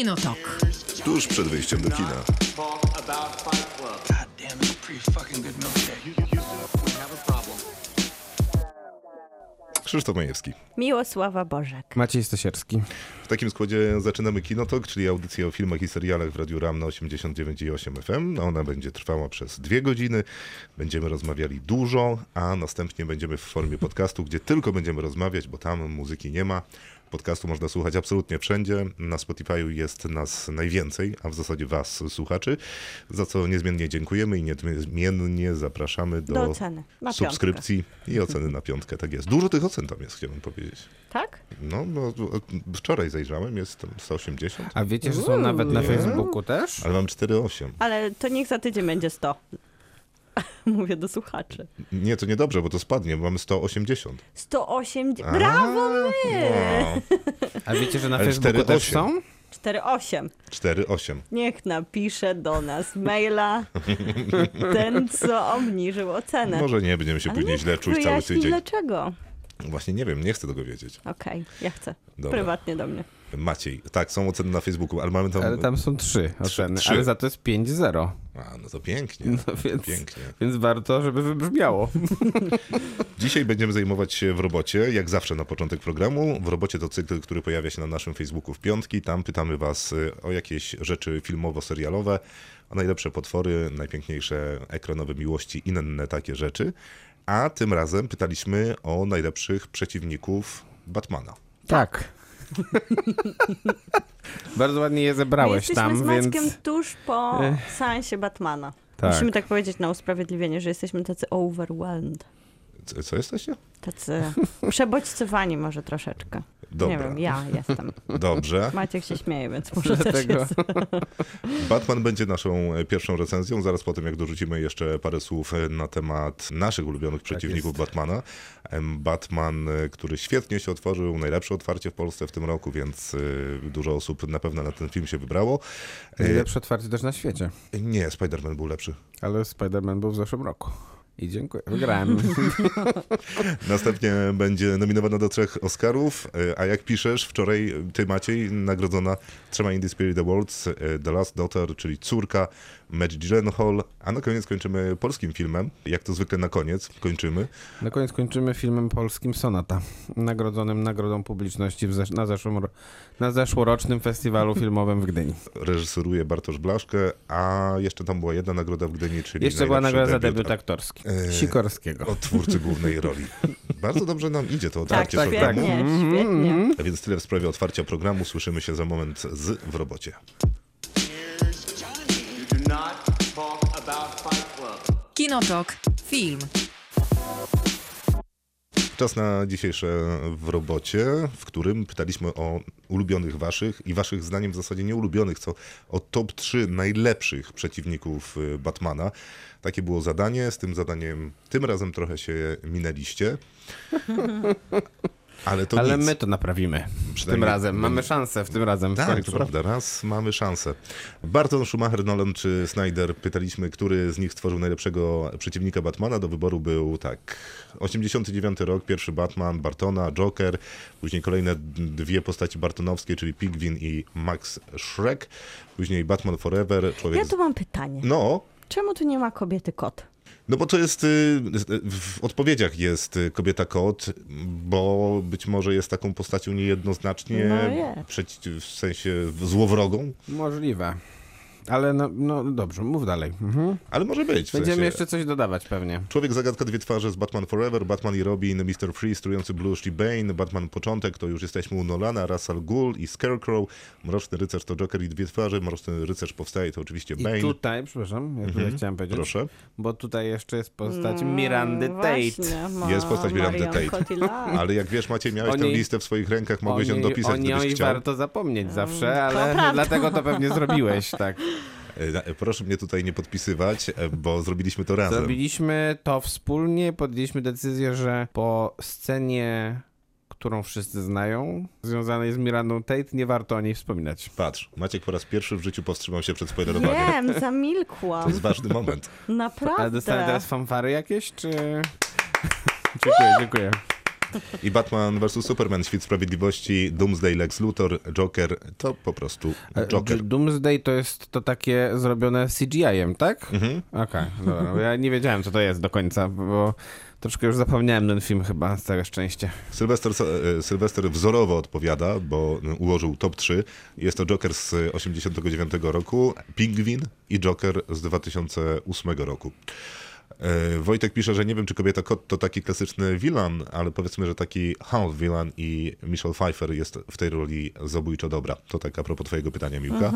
Kinotok. Tuż przed wyjściem do kina. Krzysztof Majewski. Miłosława Bożek. Maciej Stasierski. W takim składzie zaczynamy Kinotok, czyli audycję o filmach i serialach w Radiu Ram na 89,8 FM. Ona będzie trwała przez dwie godziny. Będziemy rozmawiali dużo, a następnie będziemy w formie podcastu, gdzie tylko będziemy rozmawiać, bo tam muzyki nie ma. Podcastu można słuchać absolutnie wszędzie. Na Spotify'u jest nas najwięcej, a w zasadzie was, słuchaczy, za co niezmiennie dziękujemy i niezmiennie zapraszamy do, Do subskrypcji i oceny na piątkę. Tak jest. Dużo tych ocen tam jest, chciałbym powiedzieć. Tak? No, no wczoraj zajrzałem, jest tam 180, A wiecie, że są nawet na Nie. Facebooku też? ale mam 4,8. Ale to niech za tydzień będzie 100. Mówię do słuchaczy. Nie, to niedobrze, bo to spadnie, bo mamy 180. 180. Brawo my! No, A wiecie, że na Ale Facebooku 4,8. też są? 4,8. 4,8. Niech napisze do nas maila ten, co obniżył ocenę. Może nie, będziemy się Ale później źle czuć cały tydzień. dlaczego. Właśnie nie wiem, nie chcę tego wiedzieć. Okej, ja chcę. Dobra. Prywatnie do mnie. Maciej, tak, są oceny na Facebooku, ale mamy tam... Ale tam są trzy oceny, trzy. ale za to jest 5-0. A, no to pięknie, No więc, pięknie. więc warto, żeby wybrzmiało. Dzisiaj będziemy zajmować się w robocie, jak zawsze na początek programu. W robocie to cykl, który pojawia się na naszym Facebooku w piątki. Tam pytamy was y, o jakieś rzeczy filmowo-serialowe, o najlepsze potwory, najpiękniejsze ekranowe miłości i inne takie rzeczy. A tym razem pytaliśmy o najlepszych przeciwników Batmana. Tak. Bardzo ładnie je My zebrałeś jesteśmy tam, z Maćkiem więc... tuż po seansie Batmana. Tak. Musimy tak powiedzieć na usprawiedliwienie, że jesteśmy tacy overwhelmed. Co, jesteście? Tacy przebodźcowani może troszeczkę. Dobra. Nie wiem, ja jestem. Dobrze. Maciek się śmieje, więc może też Dlatego- jest. Batman będzie naszą pierwszą recenzją, zaraz po tym jak dorzucimy jeszcze parę słów na temat naszych ulubionych przeciwników Tak. Batmana. Batman, e, który świetnie się otworzył, najlepsze otwarcie w Polsce w tym roku, więc e, dużo osób na pewno na ten film się wybrało. E, Najlepsze otwarcie też na świecie. Nie, Spider-Man był lepszy. Ale Spider-Man był w zeszłym roku. I dziękuję. Wygrałem. Następnie będzie nominowana do trzech Oscarów, e, a jak piszesz, wczoraj ty Maciej nagrodzona trzema Indie Spirit Awards, e, The Last Daughter, czyli Córka, Maggie Gyllenhaal, a na koniec kończymy polskim filmem, jak to zwykle na koniec kończymy. Na koniec kończymy filmem polskim Sonata, nagrodzonym Nagrodą Publiczności w zesz- na, zeszłym, ro- na zeszłorocznym festiwalu filmowym w Gdyni. reżyseruje Bartosz Blaszkę, a jeszcze tam była jedna nagroda w Gdyni, czyli Jeszcze była nagroda za debiut debiut aktorski. E, Sikorskiego. od twórcy głównej roli. Bardzo dobrze nam idzie to Tak, otwarcie tak, programu. świetnie, świetnie. A więc tyle w sprawie otwarcia programu. Słyszymy się za moment z w robocie. Kinotok. Film. Czas na dzisiejsze w robocie, w którym pytaliśmy o ulubionych waszych i waszych zdaniem w zasadzie nie ulubionych, co o top 3 najlepszych przeciwników y, Batmana. Takie było zadanie. Z tym zadaniem tym razem trochę się minęliście. Ale to Ale nic. my to naprawimy. Tym razem. my- Mamy szansę w tym razem. Tak, to prawda. Raz mamy szansę. Barton, Schumacher, Nolan czy Snyder pytaliśmy, który z nich stworzył najlepszego przeciwnika Batmana. Do wyboru był tak. 89 rok, pierwszy Batman, Bartona, Joker. Później kolejne dwie postaci bartonowskie, czyli Pigwin i Max Shrek. Później Batman Forever. Człowiek Ja tu mam pytanie. No, Czemu tu nie ma kobiety kot? No bo to jest, y, w odpowiedziach jest y, kobieta kot, bo być może jest taką postacią niejednoznacznie, No jest. w sensie złowrogą, Możliwe. Ale no, no dobrze, mów dalej. Mhm. ale może być. W Będziemy sensie, jeszcze coś dodawać pewnie. Człowiek Zagadka Dwie Twarze z Batman Forever, Batman i Robin, Mr. Freeze, Trujący Blues i Bane, Batman Początek, to już jesteśmy u Nolana, Russell Gould i Scarecrow, Mroczny Rycerz to Joker i Dwie Twarze, Mroczny Rycerz powstaje to oczywiście I Bane. tutaj, przepraszam, ja tutaj chciałem powiedzieć, Proszę. bo tutaj jeszcze jest postać Mirandy Mm, Tate. właśnie, ma Jest postać Mirandy Tate. Cotillard. Ale jak wiesz, Maciej, miałeś O tę listę w swoich rękach, mogłeś ją dopisać, o niej gdybyś chciał. warto zapomnieć zawsze, to ale dlatego to pewnie zrobiłeś, tak. E, Proszę mnie tutaj nie podpisywać, e, bo zrobiliśmy to razem. Zrobiliśmy to wspólnie, podjęliśmy decyzję, że po scenie, którą wszyscy znają, związanej z Mirandą Tate, nie warto o niej wspominać. Patrz, Maciek po raz pierwszy w życiu powstrzymał się przed spoilerowaniem. Wiem, To zamilkłam. jest ważny moment. Ale dostałem Naprawdę. teraz fanfary jakieś, czy... dziękuję, dziękuję. I Batman vs. Superman, Świt Sprawiedliwości, Doomsday, Lex Luthor, Joker, to po prostu E, Joker. Doomsday to jest to takie zrobione CGI-em, tak? Mhm. Okej, dobra. bo Ja nie wiedziałem, co to jest do końca, bo troszkę już zapomniałem ten film chyba, z całe szczęście. Sylwester, e, Sylwester wzorowo odpowiada, bo ułożył top 3. Jest to Joker z 89 roku, Pingwin i Joker z 2008 roku. E, Wojtek pisze, że nie wiem, czy kobieta kot to taki klasyczny villain, ale powiedzmy, że taki hound villain i Michelle Pfeiffer jest w tej roli zabójczo dobra. To tak a propos twojego pytania, Miłka.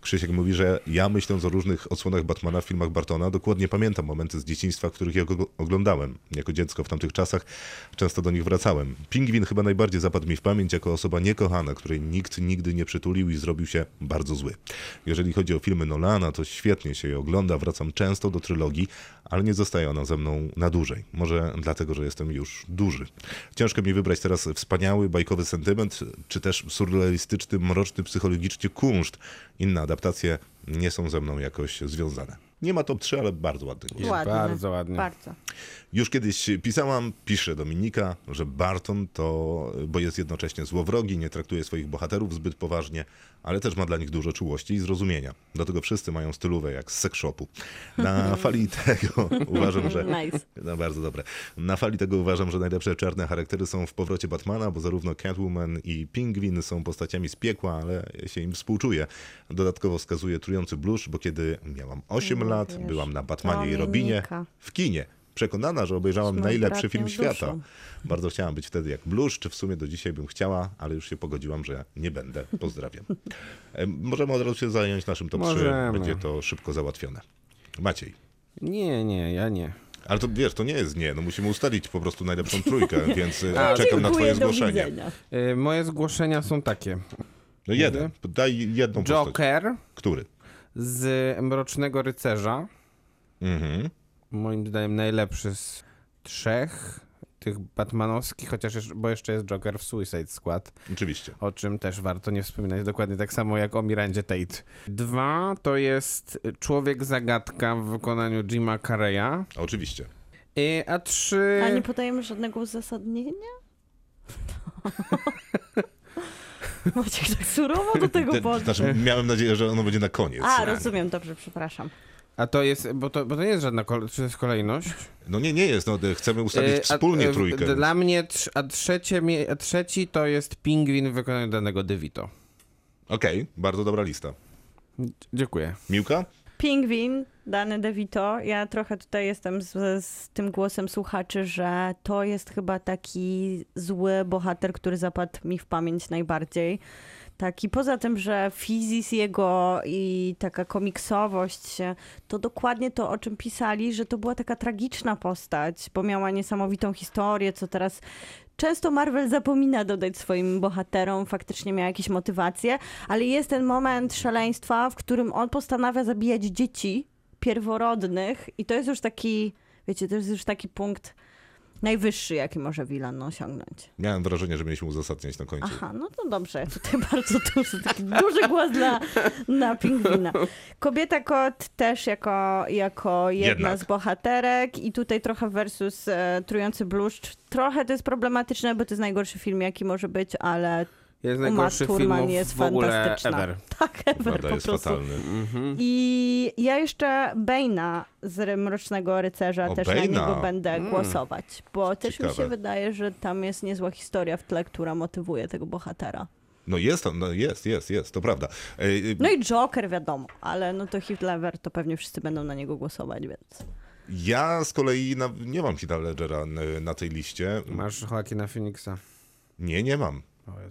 Krzysiek mówi, że ja myśląc o różnych odsłonach Batmana w filmach Bartona, dokładnie pamiętam momenty z dzieciństwa, w których ja go oglądałem. Jako dziecko w tamtych czasach często do nich wracałem. Pingwin chyba najbardziej zapadł mi w pamięć jako osoba niekochana, której nikt nigdy nie przytulił i zrobił się bardzo zły. Jeżeli chodzi o filmy Nolana, to świetnie się je ogląda, wracam często do trylogii, ale nie zostaje ona ze mną na dłużej. Może dlatego, że jestem już duży. Ciężko mi wybrać teraz wspaniały, bajkowy sentyment, czy też surrealistyczny, mroczny, psychologicznie kunszt. Inne adaptacje nie są ze mną jakoś związane. Nie ma top 3, ale bardzo ładny głos. Jest bardzo ładnie. Bardzo. Już kiedyś pisałam, pisze Dominika, że Barton to, bo jest jednocześnie złowrogi, nie traktuje swoich bohaterów zbyt poważnie, ale też ma dla nich dużo czułości i zrozumienia. Do tego wszyscy mają stylówę jak z sex shopu. Na fali tego uważam, że... Nice. No bardzo dobre. Na fali tego uważam, że najlepsze czarne charaktery są w powrocie Batmana, bo zarówno Catwoman i Pingwin są postaciami z piekła, ale się im współczuję. Dodatkowo wskazuje trujący blusz, bo kiedy miałam 8 lat, wiesz, byłam na Batmanie i Robinie w kinie. Przekonana, że obejrzałam najlepszy film bratnią świata. duszą. Bardzo chciałam być wtedy jak Blusz, czy w sumie do dzisiaj bym chciała, ale już się pogodziłam, że nie będę. Pozdrawiam. E, Możemy od razu się zająć naszym top 3. Możemy. Będzie to szybko załatwione. Maciej. Nie, nie, ja nie. Ale to wiesz, to nie jest nie, no musimy ustalić po prostu najlepszą trójkę, więc e, A, czekam na twoje zgłoszenie. Y, Moje zgłoszenia są takie. No jeden, daj jedną postać. Joker Który? Z Mrocznego Rycerza. Mhm. Moim zdaniem najlepszy z trzech tych batmanowskich, chociaż jeszcze, bo jeszcze jest Joker w Suicide Squad, Oczywiście. o czym też warto nie wspominać, dokładnie tak samo jak o Mirandzie Tate. Dwa to jest Człowiek Zagadka w wykonaniu Jima Carreya. Oczywiście. I, a trzy... A nie podajemy żadnego uzasadnienia? Maciek tak surowo do tego Te, podszedł. znaczy, miałem nadzieję, że ono będzie na koniec. A, rozumiem, dobrze, przepraszam. A to jest, bo to, bo to nie jest żadna kol- czy to jest kolejność. No nie, nie jest. No, chcemy ustalić a- wspólnie e, trójkę. Dla mnie, trz- a trzecie, a trzeci to jest Pingwin w wykonaniu danego DeVito. Okej, bardzo dobra lista. Dziękuję. Miłka? Pingwin, Dany DeVito. Ja trochę tutaj jestem z, z tym głosem słuchaczy, że to jest chyba taki zły bohater, który zapadł mi w pamięć najbardziej. Taki, poza tym, że fizis jego i taka komiksowość, to dokładnie to, o czym pisali, że to była taka tragiczna postać, bo miała niesamowitą historię, co teraz często Marvel zapomina dodać swoim bohaterom, faktycznie miała jakieś motywacje, ale jest ten moment szaleństwa, w którym on postanawia zabijać dzieci pierworodnych i to jest już taki, wiecie, to jest już taki punkt najwyższy, jaki może Wilan osiągnąć. Miałem wrażenie, że mieliśmy uzasadniać na końcu. Aha, no to dobrze. Tutaj bardzo duży, taki duży głos dla, na pingwina. Kobieta kot też jako, jako jedna Jednak. z bohaterek i tutaj trochę versus e, Trujący Bluszcz. Trochę to jest problematyczne, bo to jest najgorszy film, jaki może być, ale Jest Uma najgorszy Thurman film jest w ogóle ever. tak, ever Prawda po jest prostu. fatalny. Mhm. I ja jeszcze Bane'a z Mrocznego Rycerza O, też na niego będę Mm. głosować, bo też mi się wydaje, że tam jest niezła historia w tle, która motywuje tego bohatera. No jest, no jest, jest, jest, to prawda. Ej, No i Joker wiadomo, ale no to Heath Ledger to pewnie wszyscy będą na niego głosować, więc... Ja z kolei na, nie mam Heatha Ledgera na, na tej liście. Masz Joaquina Phoenixa. Nie, nie mam.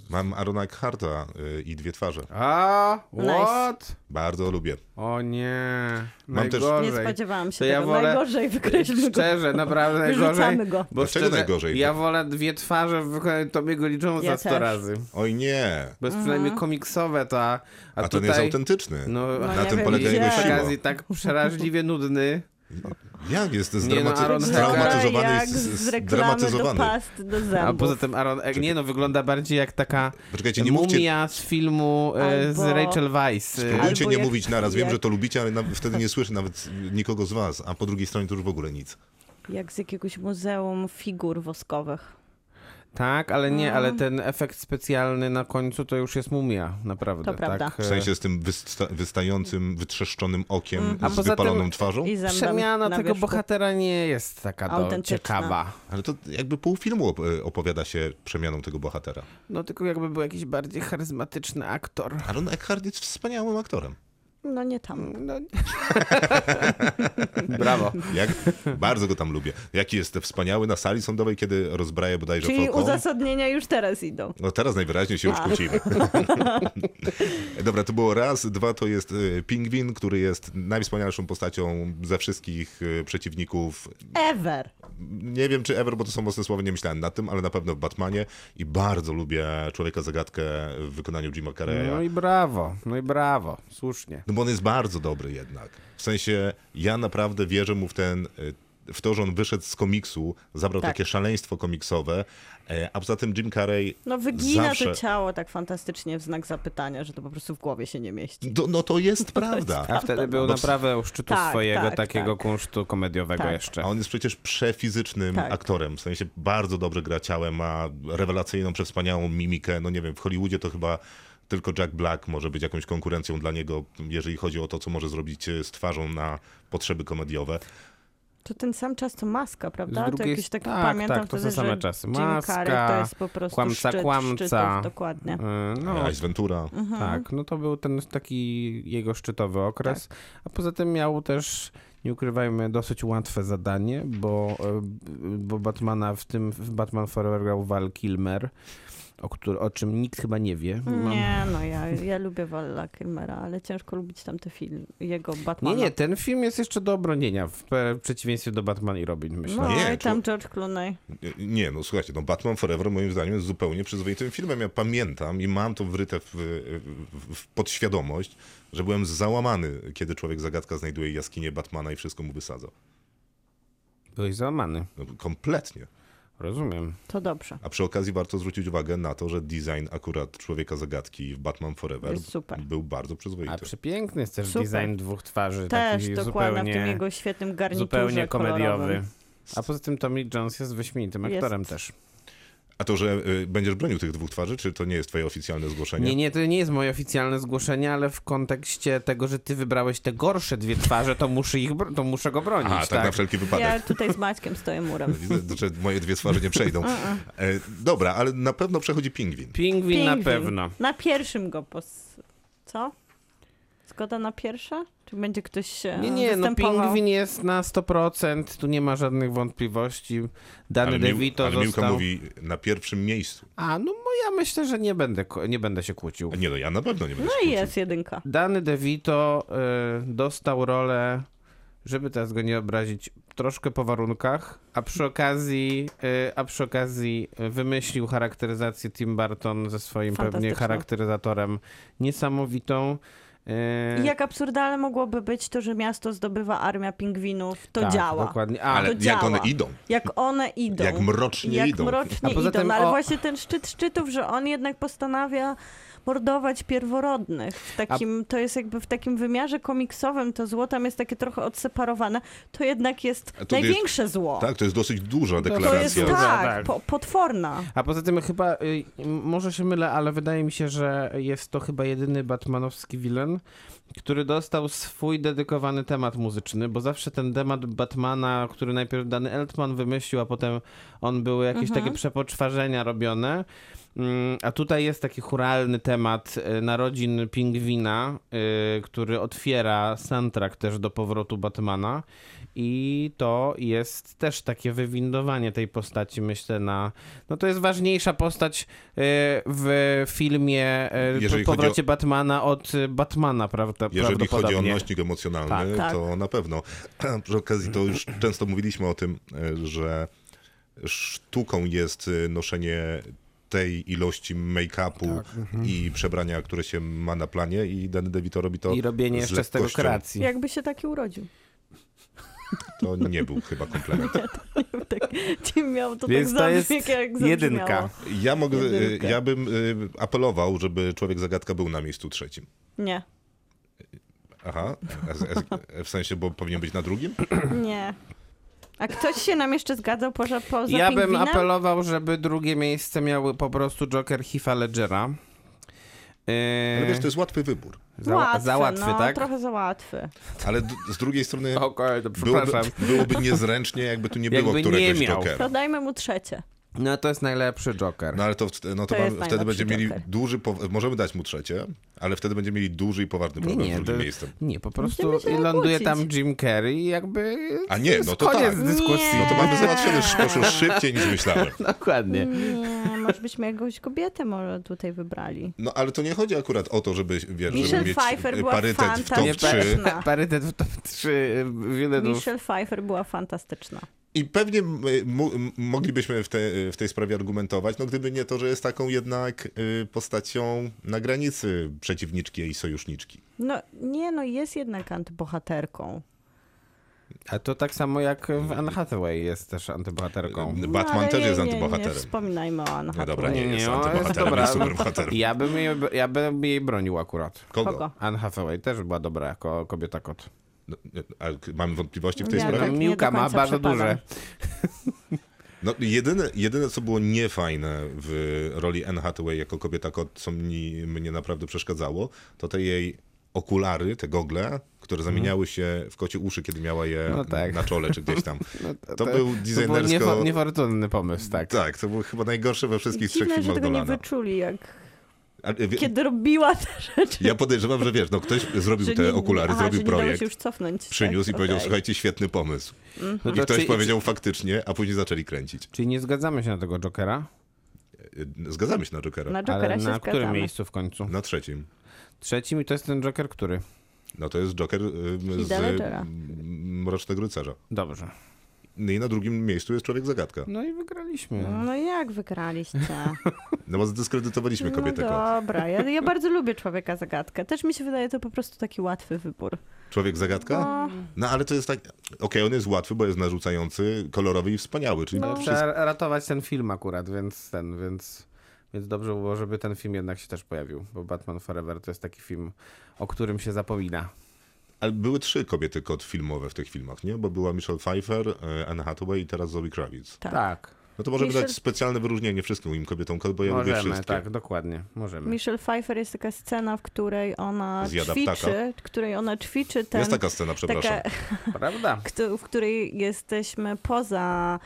Mam Arona Eckharta y, i Dwie Twarze. A, Nice. what? Bardzo lubię. O nie, Mam też- najgorzej. Nie spodziewałam się To ja tego. wolę- Najgorzej wykreślmy go. Szczerze, naprawdę najgorzej. Wyrzucamy go. Bo Dlaczego szczerze, najgorzej? Ja wolę dwie twarze w wykonaniu Tomiego Lee Ja 100 też. razy. Oj nie, Bo jest przynajmniej komiksowe to, a, a, tutaj... nie jest autentyczny. No, No na nie tym wiem, polega jego przy siła. okazji tak przeraźliwie nudny. Jak jest Nie, no, zdramatyzowany, jak z- z- z reklamy do zdramatyzowany. past do zębów. A poza tym Aaron Egg, nie no, wygląda bardziej jak taka Poczekajcie, nie mówcie, mumia z filmu e, z Albo- Rachel Weisz. E, spróbujcie Albo nie jak- mówić naraz. Wiem, jak- że to lubicie, ale na, wtedy nie słyszę nawet nikogo z was, a po drugiej stronie to już w ogóle nic. Jak z jakiegoś muzeum figur woskowych. Tak, ale nie, Mm. ale ten efekt specjalny na końcu to już jest mumia, naprawdę. To prawda. Tak, W sensie z tym wysta- wystającym, wytrzeszczonym okiem, A z poza wypaloną tym- twarzą. Przemiana na tego wierzchu. bohatera nie jest taka do, ciekawa. Ale to jakby pół filmu op- opowiada się przemianą tego bohatera. No tylko jakby był jakiś bardziej charyzmatyczny aktor. Aaron Eckhart jest wspaniałym aktorem. No nie tam. No... Brawo. Jak? Bardzo go tam lubię. Jaki jest wspaniały na sali sądowej, kiedy rozbraja bodajże Czyli Falcon. uzasadnienia już teraz idą. No teraz najwyraźniej się już kłócimy. Dobra, to było raz. Dwa to jest e, Pingwin, który jest najwspanialszą postacią ze wszystkich e, przeciwników. Ever. Nie wiem czy ever, bo to są mocne słowa, nie myślałem nad tym, ale na pewno w Batmanie i bardzo lubię Człowieka Zagadkę w wykonaniu Jima Carreya. No i brawo, no i brawo, słusznie. No bo on jest bardzo dobry jednak. W sensie, ja naprawdę wierzę mu w ten, y, w to, że on wyszedł z komiksu, zabrał Tak. takie szaleństwo komiksowe, e, a poza tym Jim Carrey No wygina zawsze... to ciało tak fantastycznie w znak zapytania, że to po prostu w głowie się nie mieści. Do, no to jest prawda. A wtedy był Bo- naprawdę u szczytu Tak, swojego tak, takiego tak. kunsztu komediowego Tak. jeszcze. A on jest przecież przefizycznym Tak. aktorem, w sensie bardzo dobrze gra ciałem, ma rewelacyjną, przewspaniałą mimikę, no nie wiem, w Hollywoodzie to chyba tylko Jack Black może być jakąś konkurencją dla niego, jeżeli chodzi o to, co może zrobić e, z twarzą na potrzeby komediowe. To ten sam czas co maska, prawda? Z to drugiej jakiś taki tak, pamiętam tak, to są wtedy, same że czasy. Jim Maska, Carrey to jest po prostu kłamca, szczyt, kłamca. szczytów, dokładnie. E, No, Ice Ventura. Mhm. tak, no to był ten taki jego szczytowy okres. A poza tym miał też, nie ukrywajmy, dosyć łatwe zadanie, bo, e, bo Batmana w tym, w Batman Forever grał Val Kilmer, o, któr, o czym nikt chyba nie wie. Mam- Nie, no ja, ja lubię Walla Kilmera, ale ciężko lubić tamte film, jego Nie, Batmana. nie, ten film jest jeszcze do obronienia w przeciwieństwie do Batman i Robin, myślę. No Nie, i tam czy- George Clooney. Nie, no słuchajcie, no Batman Forever moim zdaniem jest zupełnie przyzwoitym filmem. Ja pamiętam i mam to wryte w, w, w podświadomość, że byłem załamany, kiedy człowiek zagadka znajduje jaskinię Batmana i wszystko mu wysadza. Byłeś załamany, No, kompletnie. Rozumiem. To dobrze. A przy okazji warto zwrócić uwagę na to, że design akurat człowieka zagadki w Batman Forever Jest super. był bardzo przyzwoity. A przepiękny jest też Super. design dwóch twarzy, Też taki dokładnie w tym zupełnie, jego świetnym garniturze zupełnie komediowy. kolorowym. A poza tym Tommy Jones jest wyśmienitym Jest. aktorem też. A to, że y, będziesz bronił tych dwóch twarzy, czy to nie jest twoje oficjalne zgłoszenie? Nie, nie, to nie jest moje oficjalne zgłoszenie, ale w kontekście tego, że ty wybrałeś te gorsze dwie twarze, to muszę, ich, to muszę go bronić. A, tak, tak, na wszelki wypadek. Ja tutaj z Maćkiem stoję murem. Widzę, że moje dwie twarze nie przejdą. E, dobra, ale na pewno przechodzi pingwin. Pingwin, na Pingwin. pewno. Na pierwszym go pos... Co? Zgoda na pierwsze? Czy będzie ktoś e, Nie, nie, no pingwin jest na 100%, tu nie ma żadnych wątpliwości. Dany Ale, DeVito ale Miłka został... mówi na pierwszym miejscu. A, no bo ja myślę, że nie będę, nie będę się kłócił. A nie, no ja na pewno nie będę No się i kłócił. jest jedynka. Dany DeVito y, dostał rolę, żeby teraz go nie obrazić, troszkę po warunkach, a przy okazji, y, a przy okazji wymyślił charakteryzację Tim Burton ze swoim pewnie charakteryzatorem niesamowitą. Y, I jak absurdalne mogłoby być to, że miasto zdobywa armia pingwinów, to tak, działa. Dokładnie. A, Ale to jak działa. one idą? Jak one idą. Jak mrocznie jak idą. mrocznie A poza idą. tym No, ale o- właśnie ten szczyt szczytów, że on jednak postanawia mordować pierworodnych. W takim, To jest jakby w takim wymiarze komiksowym to zło tam jest takie trochę odseparowane. To jednak jest A to największe zło. Tak, to jest dosyć duża To To jest deklaracja. Tak, tak. Po, potworna. A poza tym chyba, y, może się mylę, ale wydaje mi się, że jest to chyba jedyny batmanowski wilen, który dostał swój dedykowany temat muzyczny, bo zawsze ten temat Batmana, który najpierw dany Eltman wymyślił, a potem on były jakieś Mhm. takie przepoczwarzenia robione. Mm, A tutaj jest taki churalny temat y, narodzin Pingwina, y, który otwiera soundtrack też do powrotu Batmana. I to jest też takie wywindowanie tej postaci, myślę, na. No to jest ważniejsza postać y, w filmie po powrocie Batmana od Batmana, prawda? Jeżeli chodzi o nośnik emocjonalny, Tak, tak. to na pewno. Przy okazji to już często mówiliśmy o tym, e, że sztuką jest e, noszenie tej ilości make-upu Tak, mhm. i przebrania, które się ma na planie i Danny DeVito robi to I robienie z jeszcze z tego kreacji. Jakby się taki urodził. To nie był chyba komplement. Tak, ci miał to Więc tak to jest jak jedynka. Ja mogę, e, Jedynkę. ja bym apelował, żeby Człowiek Zagadka był na miejscu trzecim. Nie, Aha, w sensie, bo powinien być na drugim? nie. A ktoś się nam jeszcze zgadzał poza, poza Ja bym pingwinem? apelował, żeby drugie miejsce miały po prostu Joker Heath'a Ledgera. Yy, Ale wiesz, to jest łatwy wybór. za, łatwy, za łatwy, no, tak? trochę za łatwy. Ale d- z drugiej strony to byłoby, byłoby niezręcznie, jakby tu nie było Jakby nie któregoś miał. Jokera. To dajmy mu trzecie. No to jest najlepszy Joker. No ale to, no to, To wtedy będziemy mieli Joker. duży, możemy dać mu trzecie, ale wtedy będziemy mieli duży i poważny nie, problem nie, z drugim to, miejscem. nie, po prostu ląduje tam Jim Carrey i jakby A nie, no to koniec tak. dyskusji. No to mamy załatwione szybciej niż myślałem. Dokładnie. Nie, może byśmy jakąś kobietę może tutaj wybrali. No ale to nie chodzi akurat o to, żeby, wiesz, Michelle żeby mieć Pfeiffer była parytet w top fantastyczna. 3. Fantastyczna. Parytet w top 3 wilenów. Michelle Pfeiffer była fantastyczna. I pewnie moglibyśmy w, te, w tej sprawie argumentować, no gdyby nie to, że jest taką jednak y, postacią na granicy przeciwniczki i sojuszniczki. No nie, no jest jednak antybohaterką. A to tak samo jak w Anne Hathaway jest też antybohaterką. Batman no, ale też nie, jest nie, Nie antybohaterem. wspominajmy o Anne No dobra, Hathaway. nie, Nie, jest nie, antybohaterem, jest superbohaterem. Ja bym, jej, ja bym jej bronił akurat. Kogo? Kogo? Anne Hathaway też była dobra jako kobieta kot. No, nie, mamy wątpliwości w tej Ja sprawie? tak nie Miłka ma bardzo duże. No, jedyne, jedyne, co było niefajne w roli Anne Hathaway jako kobieta kot, co mi, mnie naprawdę przeszkadzało, to te jej okulary, te gogle, które zamieniały się w kocie uszy, kiedy miała je No tak. na czole czy gdzieś tam. No, To był To był designersko... niefo- niefortunny pomysł, tak. Tak, to był chyba najgorsze we wszystkich trzech Dziwne, że filmach tego nie Dolana. wyczuli, jak wie, kiedy robiła te rzeczy. Ja podejrzewam, że wiesz, no ktoś zrobił że te nie- okulary, aha, zrobił że nie projekt, się już cofnąć. przyniósł tak, i powiedział, słuchajcie, świetny pomysł. No I to ktoś czy- powiedział faktycznie, a później zaczęli kręcić. Czyli nie zgadzamy się na tego Jokera? Zgadzamy się na Jokera. Na Na, Jokera Ale się na zgadzamy. którym miejscu w końcu? trzecim. Trzecim i to jest ten Joker, który? No to jest Joker y, z Mrocznego Rycerza. Dobrze. No i na drugim miejscu jest Człowiek Zagadka. No i wygraliśmy. No jak wygraliście? No bo zdyskredytowaliśmy No kobietę kot. dobra, ja, ja bardzo lubię Człowieka Zagadkę. Też mi się wydaje to po prostu taki łatwy wybór. Człowiek Zagadka? No, No ale to jest tak, okej, on jest łatwy, bo jest narzucający, kolorowy i wspaniały, czyli No. wszystko... Trzeba ratować ten film akurat, więc ten, więc, więc dobrze było, żeby ten film jednak się też pojawił, bo Batman Forever to jest taki film, o którym się zapomina. Ale były trzy kobiety kot filmowe w tych filmach, nie? Bo była Michelle Pfeiffer, e, Anne Hathaway i teraz Zoe Kravitz. tak. Tak, No to możemy Michelle- dać specjalne wyróżnienie wszystkim moim kobietom kot, bo ja lubię możemy, wszystkie. tak, dokładnie, możemy. Michelle Pfeiffer jest taka scena, w której ona Zjada ćwiczy, ptaka. w której ona ćwiczy ten... Jest taka scena, przepraszam. taka, Prawda? w której jesteśmy poza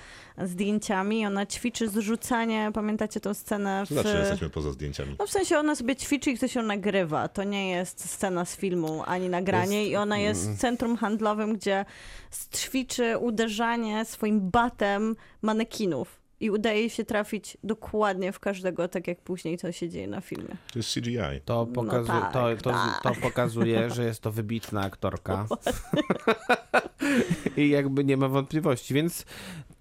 zdjęciami. Ona ćwiczy zrzucanie, pamiętacie tą scenę w... Znaczy, jesteśmy poza zdjęciami. No w sensie ona sobie ćwiczy i ktoś ją nagrywa. To nie jest scena z filmu ani nagranie i ona jest w centrum handlowym, gdzie ćwiczy uderzanie swoim batem manekinów. I udaje jej się trafić dokładnie w każdego, tak jak później to się dzieje na filmie. To jest CGI. To, pokazu- tak, to, to, tak. to pokazuje, że jest to wybitna aktorka. I jakby nie ma wątpliwości, więc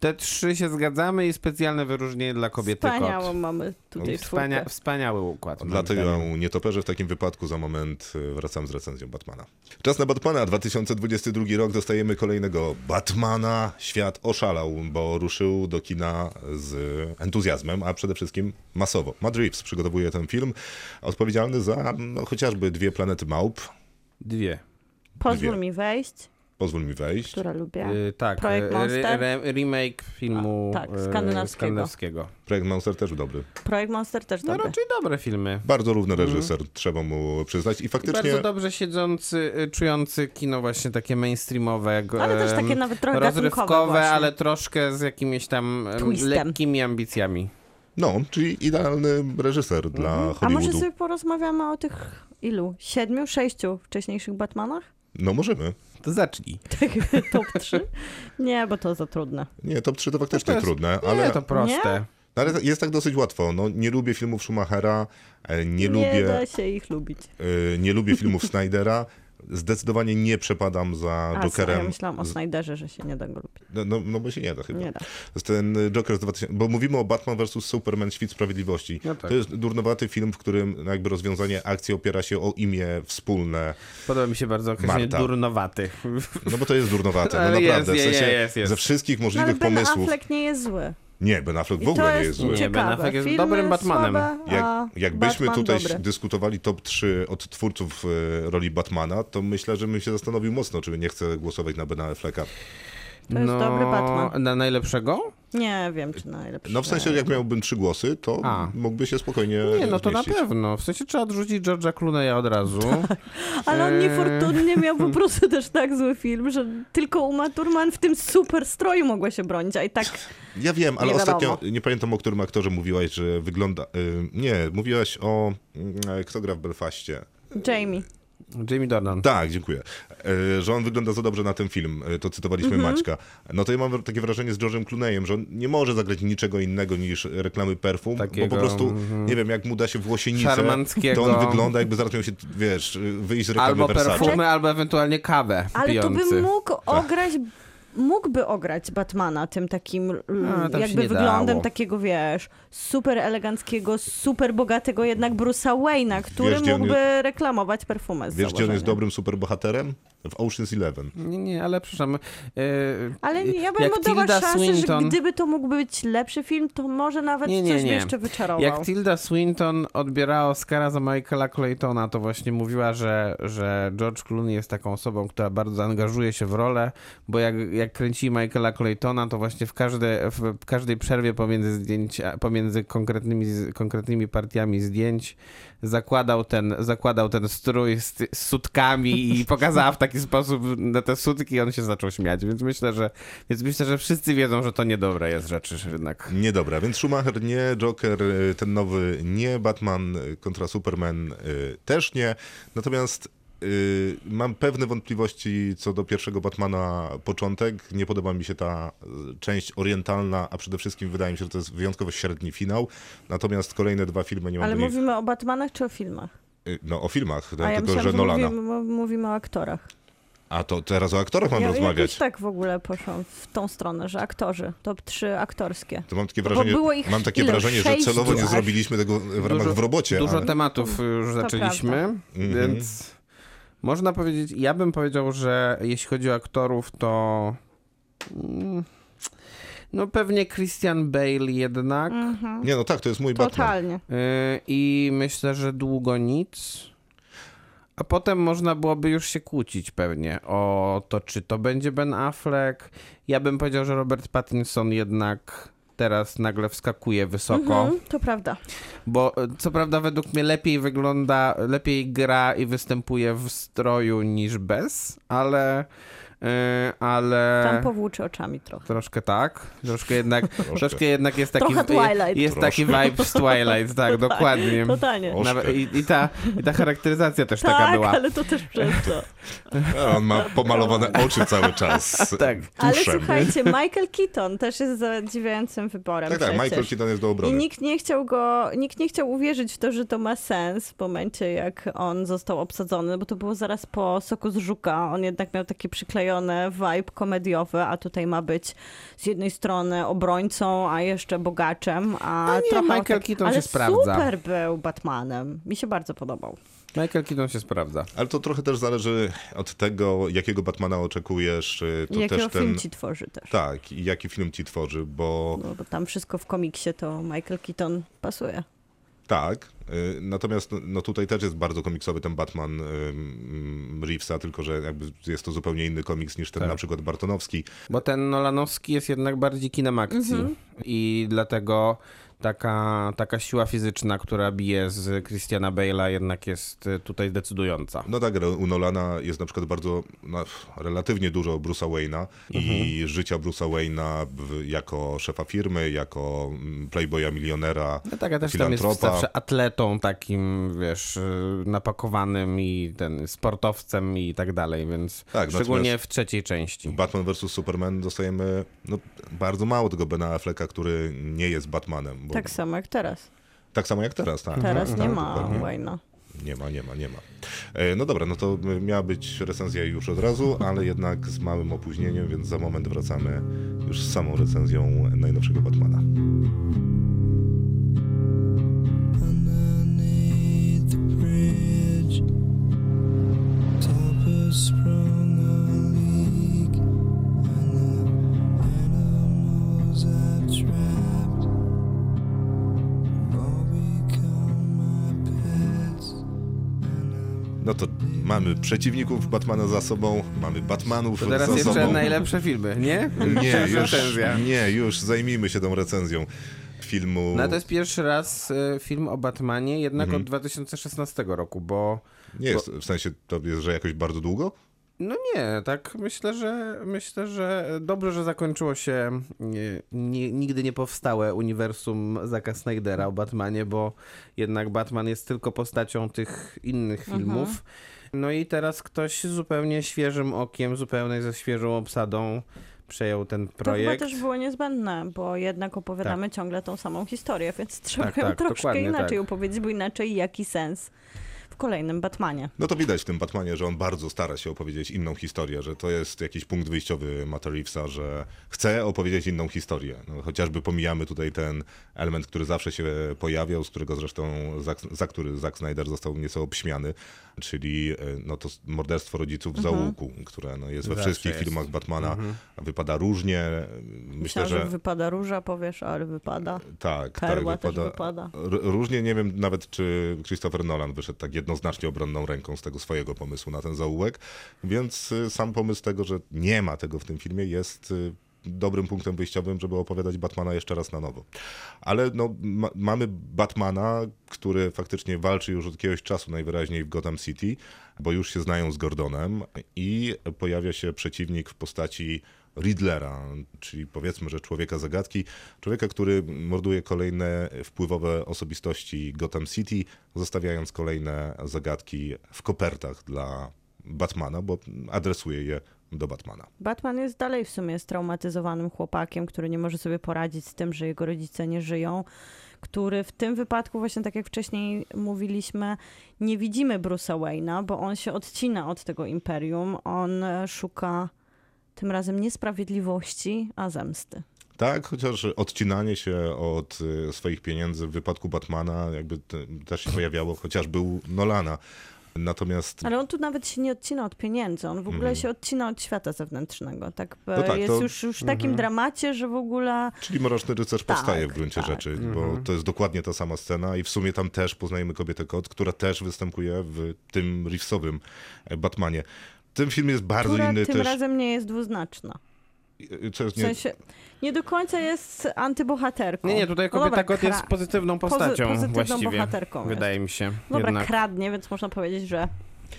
te trzy się zgadzamy i specjalne wyróżnienie dla kobiety Wspaniałą kot. mamy tutaj Wspania- czwórkę. wspaniały układ. zdaniem. nietoperze w takim wypadku za moment y, wracam z recenzją Batmana. Czas na Batmana. 2022 rok dostajemy kolejnego Batmana. Świat oszalał, bo ruszył do kina z entuzjazmem, a przede wszystkim masowo. Matt Reeves przygotowuje ten film, odpowiedzialny za no, chociażby dwie planety małp. Dwie. Pozwól dwie. mi wejść, Pozwól mi wejść. która lubię. Y, tak, Projekt y, Monster? re, remake filmu A, tak, y, skandynawskiego. skandynawskiego. Projekt Monster też dobry. Projekt Monster też No dobry. raczej dobre filmy. Bardzo równy reżyser, trzeba mu przyznać. I I faktycznie bardzo dobrze siedzący, y, czujący kino właśnie takie mainstreamowe. go- Ale też takie nawet trochę rozrywkowe, ale troszkę z jakimiś tam em, Twistem. lekkimi ambicjami. No, czyli idealny reżyser dla A może Hollywoodu. sobie porozmawiamy o tych ilu? Siedmiu, sześciu wcześniejszych Batmanach? No możemy. To zacznij. Tak, top 3? Nie, bo to za trudne. Nie, top 3 to faktycznie To jest- trudne, Nie, ale, to proste. ale jest tak dosyć łatwo. No, nie lubię filmów Schumachera, e, nie, Nie lubię, da się ich lubić. e, nie lubię filmów Snydera. Zdecydowanie nie przepadam za A, Jokerem. ja myślałam o Snyderze, że się nie da go lubić. no, no, no bo się nie da chyba. Nie da. To jest ten Joker z 2000, bo mówimy o Batman vs. Superman, Świt Sprawiedliwości. No tak. To jest durnowaty film, w którym jakby rozwiązanie akcji opiera się o imię wspólne. Podoba mi się bardzo określenie Marta. durnowaty. No bo to jest durnowate, no Ale jest, naprawdę. w jest, sensie jest, jest. ze wszystkich No, ale możliwych pomysłów. Affleck nie jest zły. Nie, Ben Affleck w ogóle nie jest zły. Nie, Ben. Affleck jest Filmy dobrym Batmanem. Słabe, Jak, jakbyśmy Batman tutaj dobry. dyskutowali top 3 od twórców e, roli Batmana, to myślę, że bym się zastanowił mocno, czy nie chcę głosować na Bena Afflecka. To jest dobry Batman. No, Na najlepszego? Nie wiem, czy najlepszy. No w sensie, jak miałbym trzy głosy, to A. mógłby się spokojnie Nie, no to na pewno. W sensie trzeba odrzucić George'a Clooney'a od razu. Ale on Eee. niefortunnie miał po prostu też tak zły film, że tylko Uma Thurman w tym super stroju mogła się bronić, a i tak Ja wiem, ale Nie ostatnio, nie pamiętam o którym aktorze mówiłaś, że wygląda... Y, nie, mówiłaś o... Y, kto gra w Belfaście? Jamie. Jamie Dornan. Tak, dziękuję. E, Że on wygląda za dobrze na ten film, e, to cytowaliśmy Mhm. Maćka. No to ja mam takie wrażenie z George'em Clooneyem, że on nie może zagrać niczego innego niż reklamy perfum, Takiego, bo po prostu, mhm. nie wiem, jak mu da się włosienicę, Szarmanckiego. to on wygląda jakby zaraz miał się, wiesz, wyjść z reklamy Albo Versace. perfumy, albo ewentualnie kawę Ale to by pijący. mógł ograć, mógłby ograć Batmana tym takim jakby wyglądem dało. takiego, wiesz, super eleganckiego, super bogatego jednak Bruce'a Wayne'a, który Wiesz, on mógłby reklamować perfumę Wiesz, gdzie on jest dobrym superbohaterem? W Ocean's Eleven. Nie, nie, ale przepraszam. e, Ale ja bym jak mu dała Tilda szansę, Swinton, że gdyby to mógł być lepszy film, to może nawet Nie, nie, coś by nie. jeszcze wyczarował. Jak Tilda Swinton odbierała Oscara za Michaela Claytona, to właśnie mówiła, że, że George Clooney jest taką osobą, która bardzo angażuje się w rolę, bo jak, jak kręci Michaela Claytona, to właśnie w, każde, w każdej przerwie pomiędzy, zdjęcia, pomiędzy konkretnymi, konkretnymi partiami zdjęć zakładał ten, zakładał ten strój z, z sutkami i pokazała w taki sposób na te sutki i on się zaczął śmiać, więc myślę, że, więc myślę, że wszyscy wiedzą, że to niedobre jest rzeczy jednak. Niedobra, więc Schumacher nie, Joker y, ten nowy nie, Batman kontra Superman y, też nie. Natomiast y, mam pewne wątpliwości co do pierwszego Batmana początek. Nie podoba mi się ta część orientalna, a przede wszystkim wydaje mi się, że to jest wyjątkowo średni finał. Natomiast kolejne dwa filmy nie mam Ale do nich, mówimy o Batmanach czy o filmach? No o filmach, A ja tylko myślałam, że że Nolana. mówimy, mówimy o aktorach. A to teraz o aktorach mam ja rozmawiać. tak w ogóle poszłam w tą stronę, że aktorzy, top 3 aktorskie. To mam takie Bo wrażenie, było ich mam takie wrażenie że celowo nie zrobiliśmy tego w ramach Dużo- w robocie. Dużo ale... tematów już zaczęliśmy, Mhm. więc można powiedzieć, ja bym powiedział, że jeśli chodzi o aktorów, to mm, no pewnie Christian Bale jednak Mhm. Nie, no tak, to jest mój Batman. Totalnie. Yy, i myślę, że długo nic. A potem można byłoby już się kłócić pewnie o to, czy to będzie Ben Affleck. Ja bym powiedział, że Robert Pattinson jednak teraz nagle wskakuje wysoko. Mhm, to prawda. Bo e, co prawda według mnie lepiej wygląda, lepiej gra i występuje w stroju niż bez, ale ale Tam powłóczy oczami trochę. troszkę tak, troszkę jednak, troszkę jednak jest taki Trochę Twilight. jest taki vibe z Twilight, tak, dokładnie. Totalnie. Nawet, Troszkę. i, i, ta, I ta charakteryzacja też taka tak, była. ale to też przez to. On ma pomalowane oczy cały czas. Tak. Ale Tuszem. słuchajcie, Michael Keaton też jest zadziwiającym wyborem Tak, tak, przecież. Michael Keaton jest do I obrony. nikt nie chciał go, nikt nie chciał uwierzyć w to, że to ma sens w momencie, jak on został obsadzony, bo to było zaraz po Soku z Żuka. On jednak miał taki przyklejony vibe komediowy, a tutaj ma być z jednej strony obrońcą, a jeszcze bogaczem, a, A nie, trochę... Michael tak- Keaton Ale się sprawdza. super był Batmanem. Mi się bardzo podobał. Michael Keaton się sprawdza. Ale to trochę też zależy od tego, jakiego Batmana oczekujesz. y, To I jakiego też ten... film ci tworzy też. Tak, i jaki film ci tworzy, bo No, bo tam wszystko w komiksie to Michael Keaton pasuje. Tak. y, Natomiast no, no tutaj też jest bardzo komiksowy ten Batman ym, Reevesa, tylko że jakby jest to zupełnie inny komiks niż ten Tak. na przykład Bartonowski. Bo ten Nolanowski jest jednak bardziej kinem akcji. Mhm. I dlatego taka, taka siła fizyczna, która bije z Christiana Bale'a jednak jest y, tutaj decydująca. No tak, u Nolana jest na przykład bardzo, no, relatywnie dużo Bruce'a Wayne'a i Mhm. życia Bruce'a Wayne'a jako szefa firmy, jako mm, playboya milionera, No tak, a też tam jest zawsze atletą takim, wiesz, y, napakowanym i ten sportowcem i tak dalej, więc Tak, szczególnie w trzeciej części. Batman vs. Superman dostajemy no, bardzo mało tego Bena Afflecka, który nie jest Batmanem. Bo, Tak samo jak teraz. tak samo jak teraz, tak. Teraz tak, nie tak, ma. Wayne'a. Nie ma, nie ma, nie ma. E, No dobra, no to y, miała być recenzja już od razu, ale jednak z małym opóźnieniem, więc za moment wracamy już z samą recenzją najnowszego Batmana. No to mamy przeciwników Batmana za sobą, mamy Batmanów To teraz za jeszcze sobą. najlepsze filmy, nie? Nie, już, recenzja. nie, już zajmijmy się tą recenzją filmu. No to jest pierwszy raz e, film o Batmanie, jednak Mhm. od 2016 roku, bo Nie jest, w sensie to jest, że jakoś bardzo długo? No nie, tak myślę, że myślę, że dobrze, że zakończyło się nie, nie, nigdy nie powstałe uniwersum Zacka Snydera o Batmanie, bo jednak Batman jest tylko postacią tych innych filmów. No i teraz ktoś zupełnie świeżym okiem, zupełnie ze świeżą obsadą przejął ten To chyba projekt. też było niezbędne, bo jednak opowiadamy ciągle tą samą historię, więc trzeba Tak, ją tak, troszkę inaczej tak. opowiedzieć, bo inaczej jaki sens w kolejnym Batmanie. No to widać w tym Batmanie, że on bardzo stara się opowiedzieć inną historię, że to jest jakiś punkt wyjściowy Matt Reevesa, że chce opowiedzieć inną historię. No, chociażby pomijamy tutaj ten element, który zawsze się pojawiał, z którego zresztą, za, za który Zack Snyder został nieco obśmiany, czyli e, no to morderstwo rodziców w załuku, które no, jest we Zawsze wszystkich jest. filmach Batmana, wypada różnie. Myślę, Myślałam, że... że wypada róża, powiesz, ale wypada. Tak, Perła tak, też wypada. R- Różnie nie wiem nawet, czy Christopher Nolan wyszedł tak jednoznacznie obronną ręką z tego swojego pomysłu na ten zaułek, więc y, sam pomysł tego, że nie ma tego w tym filmie jest y, dobrym punktem wyjściowym, żeby opowiadać Batmana jeszcze raz na nowo. Ale no, ma, mamy Batmana, który faktycznie walczy już od jakiegoś czasu najwyraźniej w Gotham City, bo już się znają z Gordonem i pojawia się przeciwnik w postaci Riddlera, czyli powiedzmy, że człowieka zagadki, człowieka, który morduje kolejne wpływowe osobistości Gotham City, zostawiając kolejne zagadki w kopertach dla Batmana, bo adresuje je do Batmana. Batman jest dalej w sumie straumatyzowanym chłopakiem, który nie może sobie poradzić z tym, że jego rodzice nie żyją, który w tym wypadku, właśnie tak jak wcześniej mówiliśmy, nie widzimy Bruce'a Wayne'a, bo on się odcina od tego imperium, on szuka tym razem niesprawiedliwości, a zemsty. Tak, chociaż odcinanie się od y, swoich pieniędzy w wypadku Batmana jakby te- też się pojawiało, chociaż był Nolana. Natomiast Ale on tu nawet się nie odcina od pieniędzy, on w ogóle Mhm. się odcina od świata zewnętrznego. Tak, e, No tak, jest to- już, już w takim dramacie, że w ogóle Czyli Mroczny Rycerz Tak, powstaje w gruncie tak. rzeczy, bo to jest dokładnie ta sama scena i w sumie tam też poznajemy kobietę kot, która też występuje w tym Reevesowym e, Batmanie. Ten film jest bardzo która inny tym też. razem nie jest dwuznaczna. Co jest W nie... sensie nie do końca jest antybohaterką. Nie, nie, tutaj No kobieta dobra, kot jest pozytywną postacią pozytywną właściwie. bohaterką jest. Wydaje mi się. Dobra, jednak. kradnie, więc można powiedzieć, że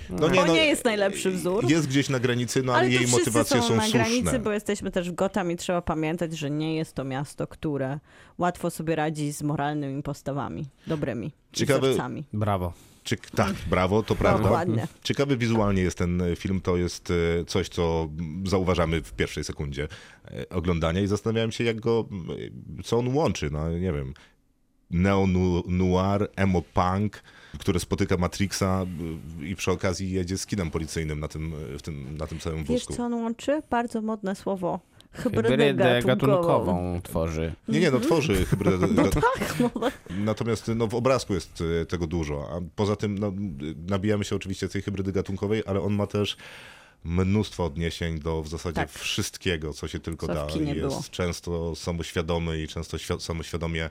No to nie jest najlepszy wzór. Jest gdzieś na granicy, no ale, ale jej motywacje są są, na słuszne. granicy, bo jesteśmy też w Gotham i trzeba pamiętać, że nie jest to miasto, które łatwo sobie radzi z moralnymi postawami, dobrymi Ciekawe- wzorcami. Brawo. Cie- tak, brawo, to prawda. Dokładnie. Ciekawy wizualnie jest ten e, film, to jest e, coś, co zauważamy w pierwszej sekundzie e, oglądania i zastanawiałem się, jak go, co on łączy, no nie wiem, neo-noir, emo-punk, które spotyka Matrixa i przy okazji jedzie z kinem policyjnym na tym, w tym, na tym samym Wiesz, wózku. co on łączy? Bardzo modne słowo. Hybrydę, Hybrydę gatunkową. gatunkową tworzy. Nie, nie, no tworzy hybrydę. Tak, no, Natomiast no, w obrazku jest e, tego dużo, a poza tym no, nabijamy się oczywiście tej hybrydy gatunkowej, ale on ma też mnóstwo odniesień do w zasadzie Tak. wszystkiego, co się tylko Co da. jest było. często samoświadomy i często świ- samoświadomie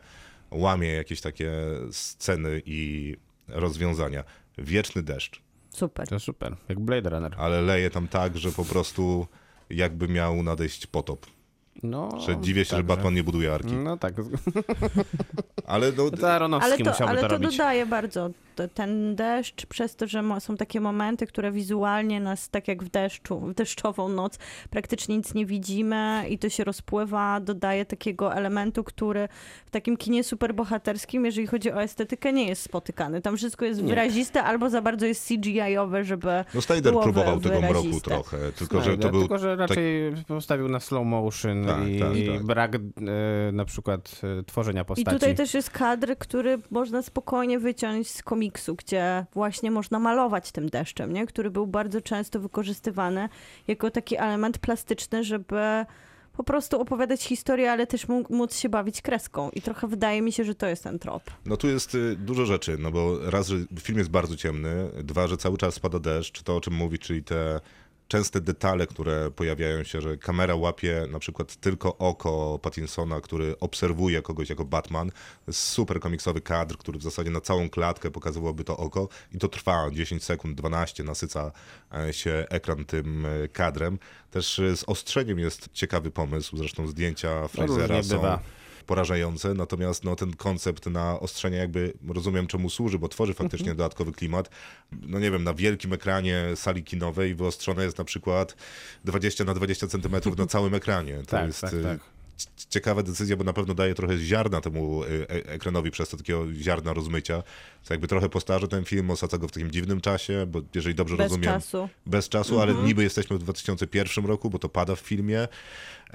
łamie jakieś takie sceny i rozwiązania. Wieczny deszcz, super. To super. Jak Blade Runner. ale leje tam tak, że po prostu jakby miał nadejść potop. No, Że dziwię się, że także. Batman nie buduje arki. No tak. Ale no, To Aronowski Ale to, musiałby ale to, robić. dodaje bardzo ten deszcz, przez to, że są takie momenty, które wizualnie nas, tak jak w deszczu, w deszczową noc, praktycznie nic nie widzimy i to się rozpływa, dodaje takiego elementu, który w takim kinie superbohaterskim, jeżeli chodzi o estetykę, nie jest spotykany. Tam wszystko jest Nie. wyraziste, albo za bardzo jest CGI-owe, żeby no Snyder próbował wy- tego mroku wyraziste. trochę, tylko że Snyder, to był Tylko, że raczej postawił na slow motion Tak, i tak, tak. brak e, na przykład e, tworzenia I postaci. tutaj też jest kadr, który można spokojnie wyciąć z komiksu, gdzie właśnie można malować tym deszczem, nie? który był bardzo często wykorzystywany jako taki element plastyczny, żeby po prostu opowiadać historię, ale też mó- móc się bawić kreską. I trochę wydaje mi się, że to jest ten trop. No tu jest y, dużo rzeczy, no bo raz, że film jest bardzo ciemny, dwa, że cały czas spada deszcz, to o czym mówi, czyli te częste detale, które pojawiają się, że kamera łapie na przykład tylko oko Pattinsona, który obserwuje kogoś jako Batman. Super komiksowy kadr, który w zasadzie na całą klatkę pokazywałoby to oko i to trwa 10 sekund, 12, nasyca e, się ekran tym e, kadrem. Też e, z ostrzeniem jest ciekawy pomysł, zresztą zdjęcia Frasera różnie są bywa. Porażające, natomiast no, ten koncept na ostrzenie jakby rozumiem czemu służy, bo tworzy Mhm. faktycznie dodatkowy klimat. No nie wiem, na wielkim ekranie sali kinowej wyostrzone jest na przykład 20 na 20 centymetrów na całym ekranie. To Tak, jest tak, y, tak. ciekawa decyzja, bo na pewno daje trochę ziarna temu y, e- ekranowi przez to takiego ziarna rozmycia. Co jakby trochę postarza ten film, osadza go w takim dziwnym czasie, bo jeżeli dobrze Bez rozumiem, czasu. bez czasu, ale niby jesteśmy w 2001 roku, bo to pada w filmie.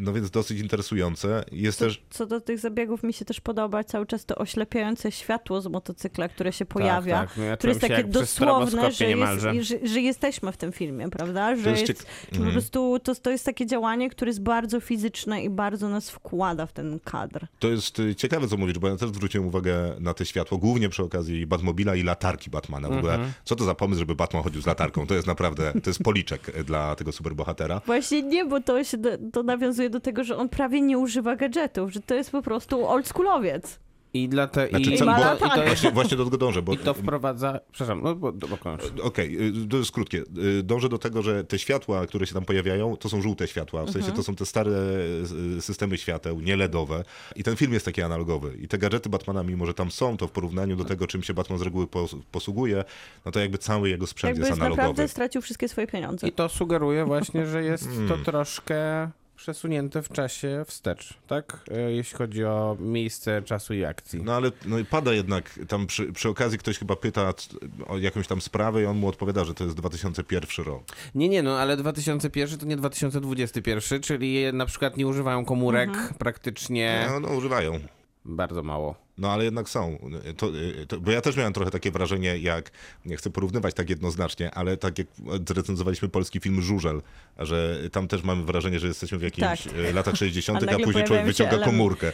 No więc dosyć interesujące. Jest Co, też co do tych zabiegów mi się też podoba cały czas to oślepiające światło z motocykla, które się pojawia, tak, no ja które jest takie dosłowne, że, jest, że, że jesteśmy w tym filmie, prawda? Że jest jest, ciek- po Mhm. prostu to, to jest takie działanie, które jest bardzo fizyczne i bardzo nas wkłada w ten kadr. To jest y, ciekawe, co mówisz, bo ja też zwróciłem uwagę na te światło, głównie przy okazji Batmobila i latarki Batmana. W ogóle, co to za pomysł, żeby Batman chodził z latarką? To jest naprawdę, to jest policzek dla tego superbohatera. Właśnie nie, bo to, się do, to nawiązuje do tego, że on prawie nie używa gadżetów, że to jest po prostu oldschoolowiec. I, dla te, Znaczy, i, co- bo- i, to, Właśnie, właśnie do tego dążę, bo I to wprowadza... Przepraszam, no bo, bo kończ. Okej, y, to jest krótkie. Y, Dążę do tego, że te światła, które się tam pojawiają, to są żółte światła. W sensie Mhm. to są te stare systemy świateł, nie LEDowe. I ten film jest taki analogowy. I te gadżety Batmana, mimo że tam są, to w porównaniu do tego, czym się Batman z reguły pos- posługuje, no to jakby cały jego sprzęt Jakby jest analogowy. naprawdę stracił wszystkie swoje pieniądze. I to sugeruje właśnie, że jest to Hmm. troszkę przesunięte w czasie wstecz, tak? E, Jeśli chodzi o miejsce czasu i akcji. No ale no, i pada jednak, tam przy, przy okazji ktoś chyba pyta o jakąś tam sprawę i on mu odpowiada, że to jest 2001 rok. Nie, nie, no ale 2001 to nie 2021, czyli na przykład nie używają komórek Mhm. praktycznie No, no używają. bardzo mało. No ale jednak są. To, to, bo ja też miałem trochę takie wrażenie, jak, nie chcę porównywać tak jednoznacznie, ale tak jak zrecenzowaliśmy polski film Żużel, że tam też mamy wrażenie, że jesteśmy w jakichś Tak. e, latach 60., A a, później człowiek wyciąga element- komórkę.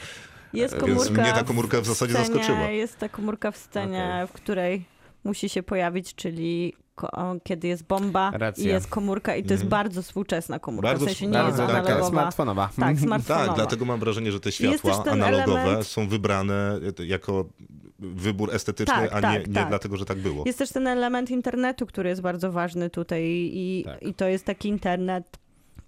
Jest Więc komórka. mnie ta komórka w zasadzie scenie, zaskoczyła. Jest ta komórka w scenie, w której musi się pojawić, czyli kiedy jest bomba Racja. i jest komórka i to jest bardzo współczesna komórka, Bardzo w sensie nie jest bardzo taka analogowa. smartfonowa. Tak, smartfonowa. Tak, dlatego mam wrażenie, że te Jest światła analogowe element- są wybrane jako wybór estetyczny, Tak, a nie, tak, nie tak. dlatego, że tak było. Jest też ten element internetu, który jest bardzo ważny tutaj i, Tak. i to jest taki internet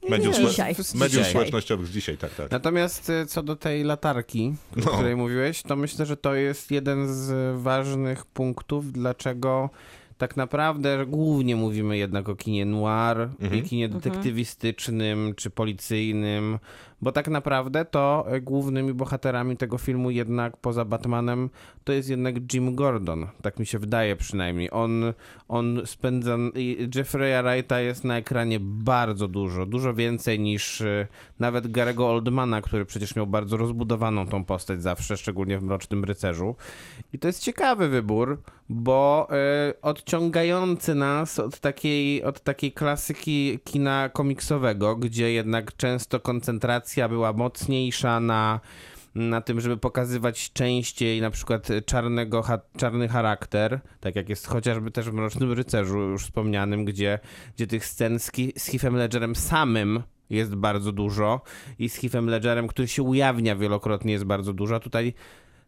Mediów, dzisiaj. mediów Dzisiaj. społecznościowych z dzisiaj, tak, tak. Natomiast y, co do tej latarki, o No. której mówiłeś, to myślę, że to jest jeden z ważnych punktów, dlaczego tak naprawdę głównie mówimy jednak o kinie noir Mhm. i kinie detektywistycznym czy policyjnym, bo tak naprawdę to e, głównymi bohaterami tego filmu jednak poza Batmanem to jest jednak Jim Gordon, tak mi się wydaje przynajmniej. On, on spędza, Jeffrey'a Wrighta jest na ekranie bardzo dużo, dużo więcej niż e, nawet Garego Oldmana, który przecież miał bardzo rozbudowaną tą postać zawsze, szczególnie w Mrocznym Rycerzu. I to jest ciekawy wybór, bo e, odciągający nas od takiej, od takiej klasyki kina komiksowego, gdzie jednak często koncentracja była mocniejsza na na tym, żeby pokazywać częściej na przykład czarnego, ha- czarny charakter, tak jak jest chociażby też w Mrocznym Rycerzu już wspomnianym, gdzie, gdzie tych scen z, Ki- z Heathem Ledgerem samym jest bardzo dużo i z Heathem Ledgerem, który się ujawnia wielokrotnie jest bardzo dużo, tutaj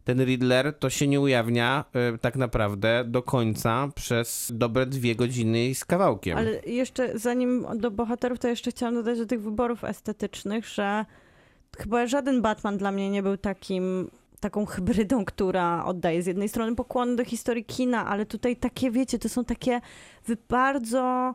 ten Riddler to się nie ujawnia y, tak naprawdę do końca przez dobre dwie godziny z kawałkiem. Ale jeszcze zanim do bohaterów, to jeszcze chciałam dodać do tych wyborów estetycznych, że chyba żaden Batman dla mnie nie był takim taką hybrydą, która oddaje z jednej strony pokłony do historii kina, ale tutaj takie, wiecie, to są takie bardzo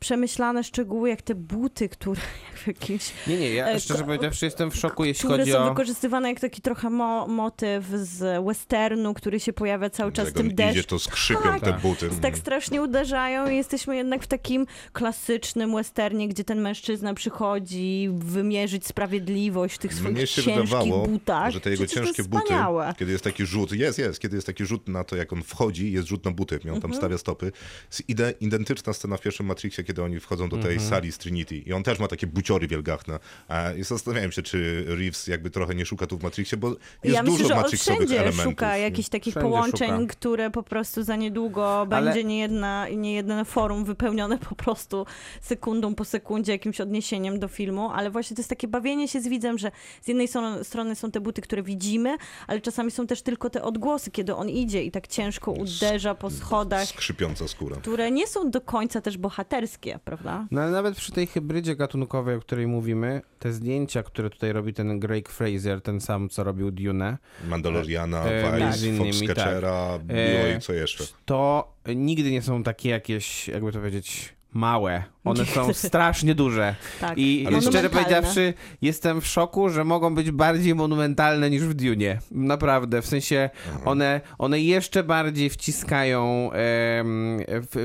przemyślane szczegóły, jak te buty, które jak w jakimś Nie, nie, ja e, szczerze powiedziawszy jestem w szoku, jeśli które chodzi są o... wykorzystywane jak taki trochę mo motyw z westernu, który się pojawia cały czas w tym deszczu. idzie, to skrzypią Tak. te buty. tak strasznie uderzają i jesteśmy jednak w takim klasycznym westernie, gdzie ten mężczyzna przychodzi wymierzyć sprawiedliwość w tych swoich Mnie się ciężkich wydawało, butach. że te jego Przecież ciężkie buty, kiedy jest taki rzut, jest, jest, kiedy jest taki rzut na to, jak on wchodzi, jest rzut na buty, on Mhm. tam stawia stopy. Jest ide, identyczna scena w pierwszym Matrixie, kiedy oni wchodzą do tej Mhm. sali z Trinity i on też ma takie buciory wielgachne. A I zastanawiałem się, czy Reeves jakby trochę nie szuka tu w Matrixie, bo jest ja dużo że Matrixowych wszędzie elementów. szuka jakichś takich Wszędzie połączeń, szuka. które po prostu za niedługo Ale- będzie niejedna, niejedne forum wypełnione po prostu sekundą po sekundzie jakimś odniesieniem do filmu, ale właśnie to jest takie bawienie się z widzem, że z jednej stron- strony są te buty, które widzimy, ale czasami są też tylko te odgłosy, kiedy on idzie i tak ciężko uderza po schodach, Skrzypiąca skóra. które nie są do końca też bohaterskie, prawda? No ale nawet przy tej hybrydzie gatunkowej, o której mówimy, te zdjęcia, które tutaj robi ten Greg Fraser, ten sam, co robił Dune, Mandaloriana, E, Vice, między innymi, Foxcatchera, tak. E, i co jeszcze. to nigdy nie są takie jakieś, jakby to powiedzieć, małe. One są strasznie duże. Tak. I szczerze powiedziawszy, jestem w szoku, że mogą być bardziej monumentalne niż w Dune. Naprawdę, w sensie one, one jeszcze bardziej wciskają,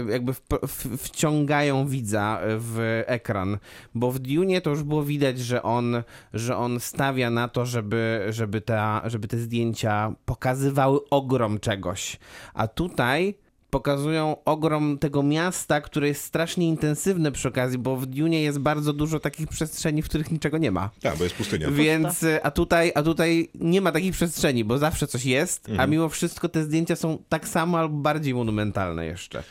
jakby w, w, wciągają widza w ekran. Bo w Dune to już było widać, że on, że on stawia na to, żeby, żeby, ta, żeby te zdjęcia pokazywały ogrom czegoś. A tutaj pokazują ogrom tego miasta, które jest strasznie intensywne przy okazji, bo w Dune jest bardzo dużo takich przestrzeni, w których niczego nie ma. Tak, bo jest pustynia. Więc, y, a tutaj, a tutaj nie ma takich przestrzeni, bo zawsze coś jest, Mhm. a mimo wszystko te zdjęcia są tak samo albo bardziej monumentalne jeszcze.